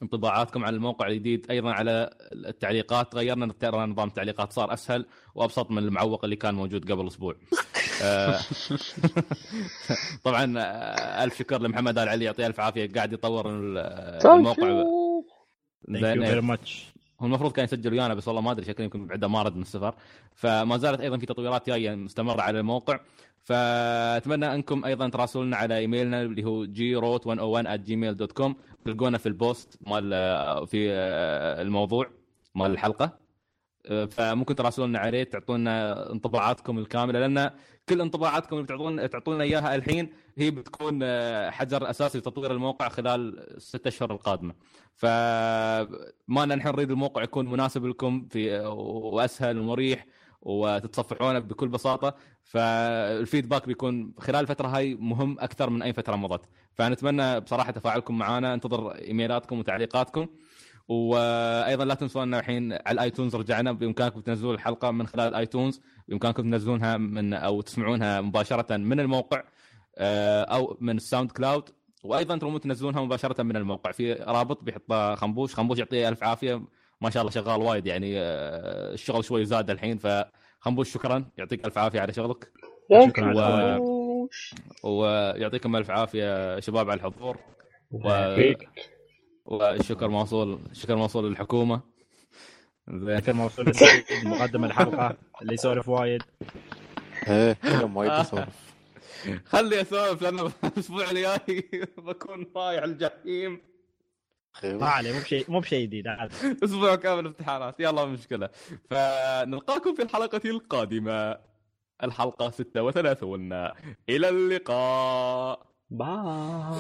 انطباعاتكم عن الموقع الجديد أيضا على التعليقات. غيرنا ترى نظام التعليقات صار أسهل وأبسط من المعوق اللي كان موجود قبل أسبوع. آه، طبعا آه، ألف شكر لمحمد آل علي يعطيه ألف عافية قاعد يطور ال- الموقع. thank you زين very إيه. much هو المفروض كان يسجل ويانا بس والله ما أدري شكله يمكن بعده مارد من السفر. فما زالت أيضا في تطويرات جاية مستمرة على الموقع. فأتمنى أنكم أيضا تراسلونا على إيميلنا اللي هو root101@gmail.com تلقونا في ال post مال في الموضوع مال الحلقة. فممكن تراسلونا عليه تعطونا انطباعاتكم الكاملة لأن كل انطباعاتكم اللي تعطونا تعطونا إياها الحين هي بتكون حجر أساسي لتطوير الموقع خلال الست أشهر القادمة. فما نحن نريد الموقع يكون مناسب لكم في وأسهل ومريح. وتتصفحونه بكل بساطة. فال feedback بيكون خلال الفترة هاي مهم أكثر من أي فترة مضت. فنتمنى بصراحة تفاعلكم معنا انتظر إيميلاتكم وتعليقاتكم. وأيضا لا تنسوا ان الحين على ال iTunes رجعنا. بإمكانكم تنزلون الحلقة من خلال ال iTunes. بإمكانكم تنزلونها من أو تسمعونها مباشرة من الموقع أو من ال SoundCloud. وأيضا تنزلونها مباشرة من الموقع. في رابط بيحطه خنبوش. خنبوش يعطيه ألف عافية. ما شاء الله شغال وايد يعني الشغل شوي زاد الحين فخنبوش شكرا. يعطيك ألف عافية على شغلك. شكرا و... ويعطيكم ألف عافية شباب على الحضور. و... والشكر موصول الشكر موصول للحكومه زين. كان موصول مقدم الحلقة اللي يسولف وايد. إيه وايد اسولف خلي أسولف لأن الأسبوع الجاي بكون رايح الجحيم. ما عليه مو بشيء مو بشيء جديد أسبوع كامل امتحانات يلا مشكلة. فنلقاكم في الحلقة القادمة. الحلقة 36 إلى اللقاء. باي.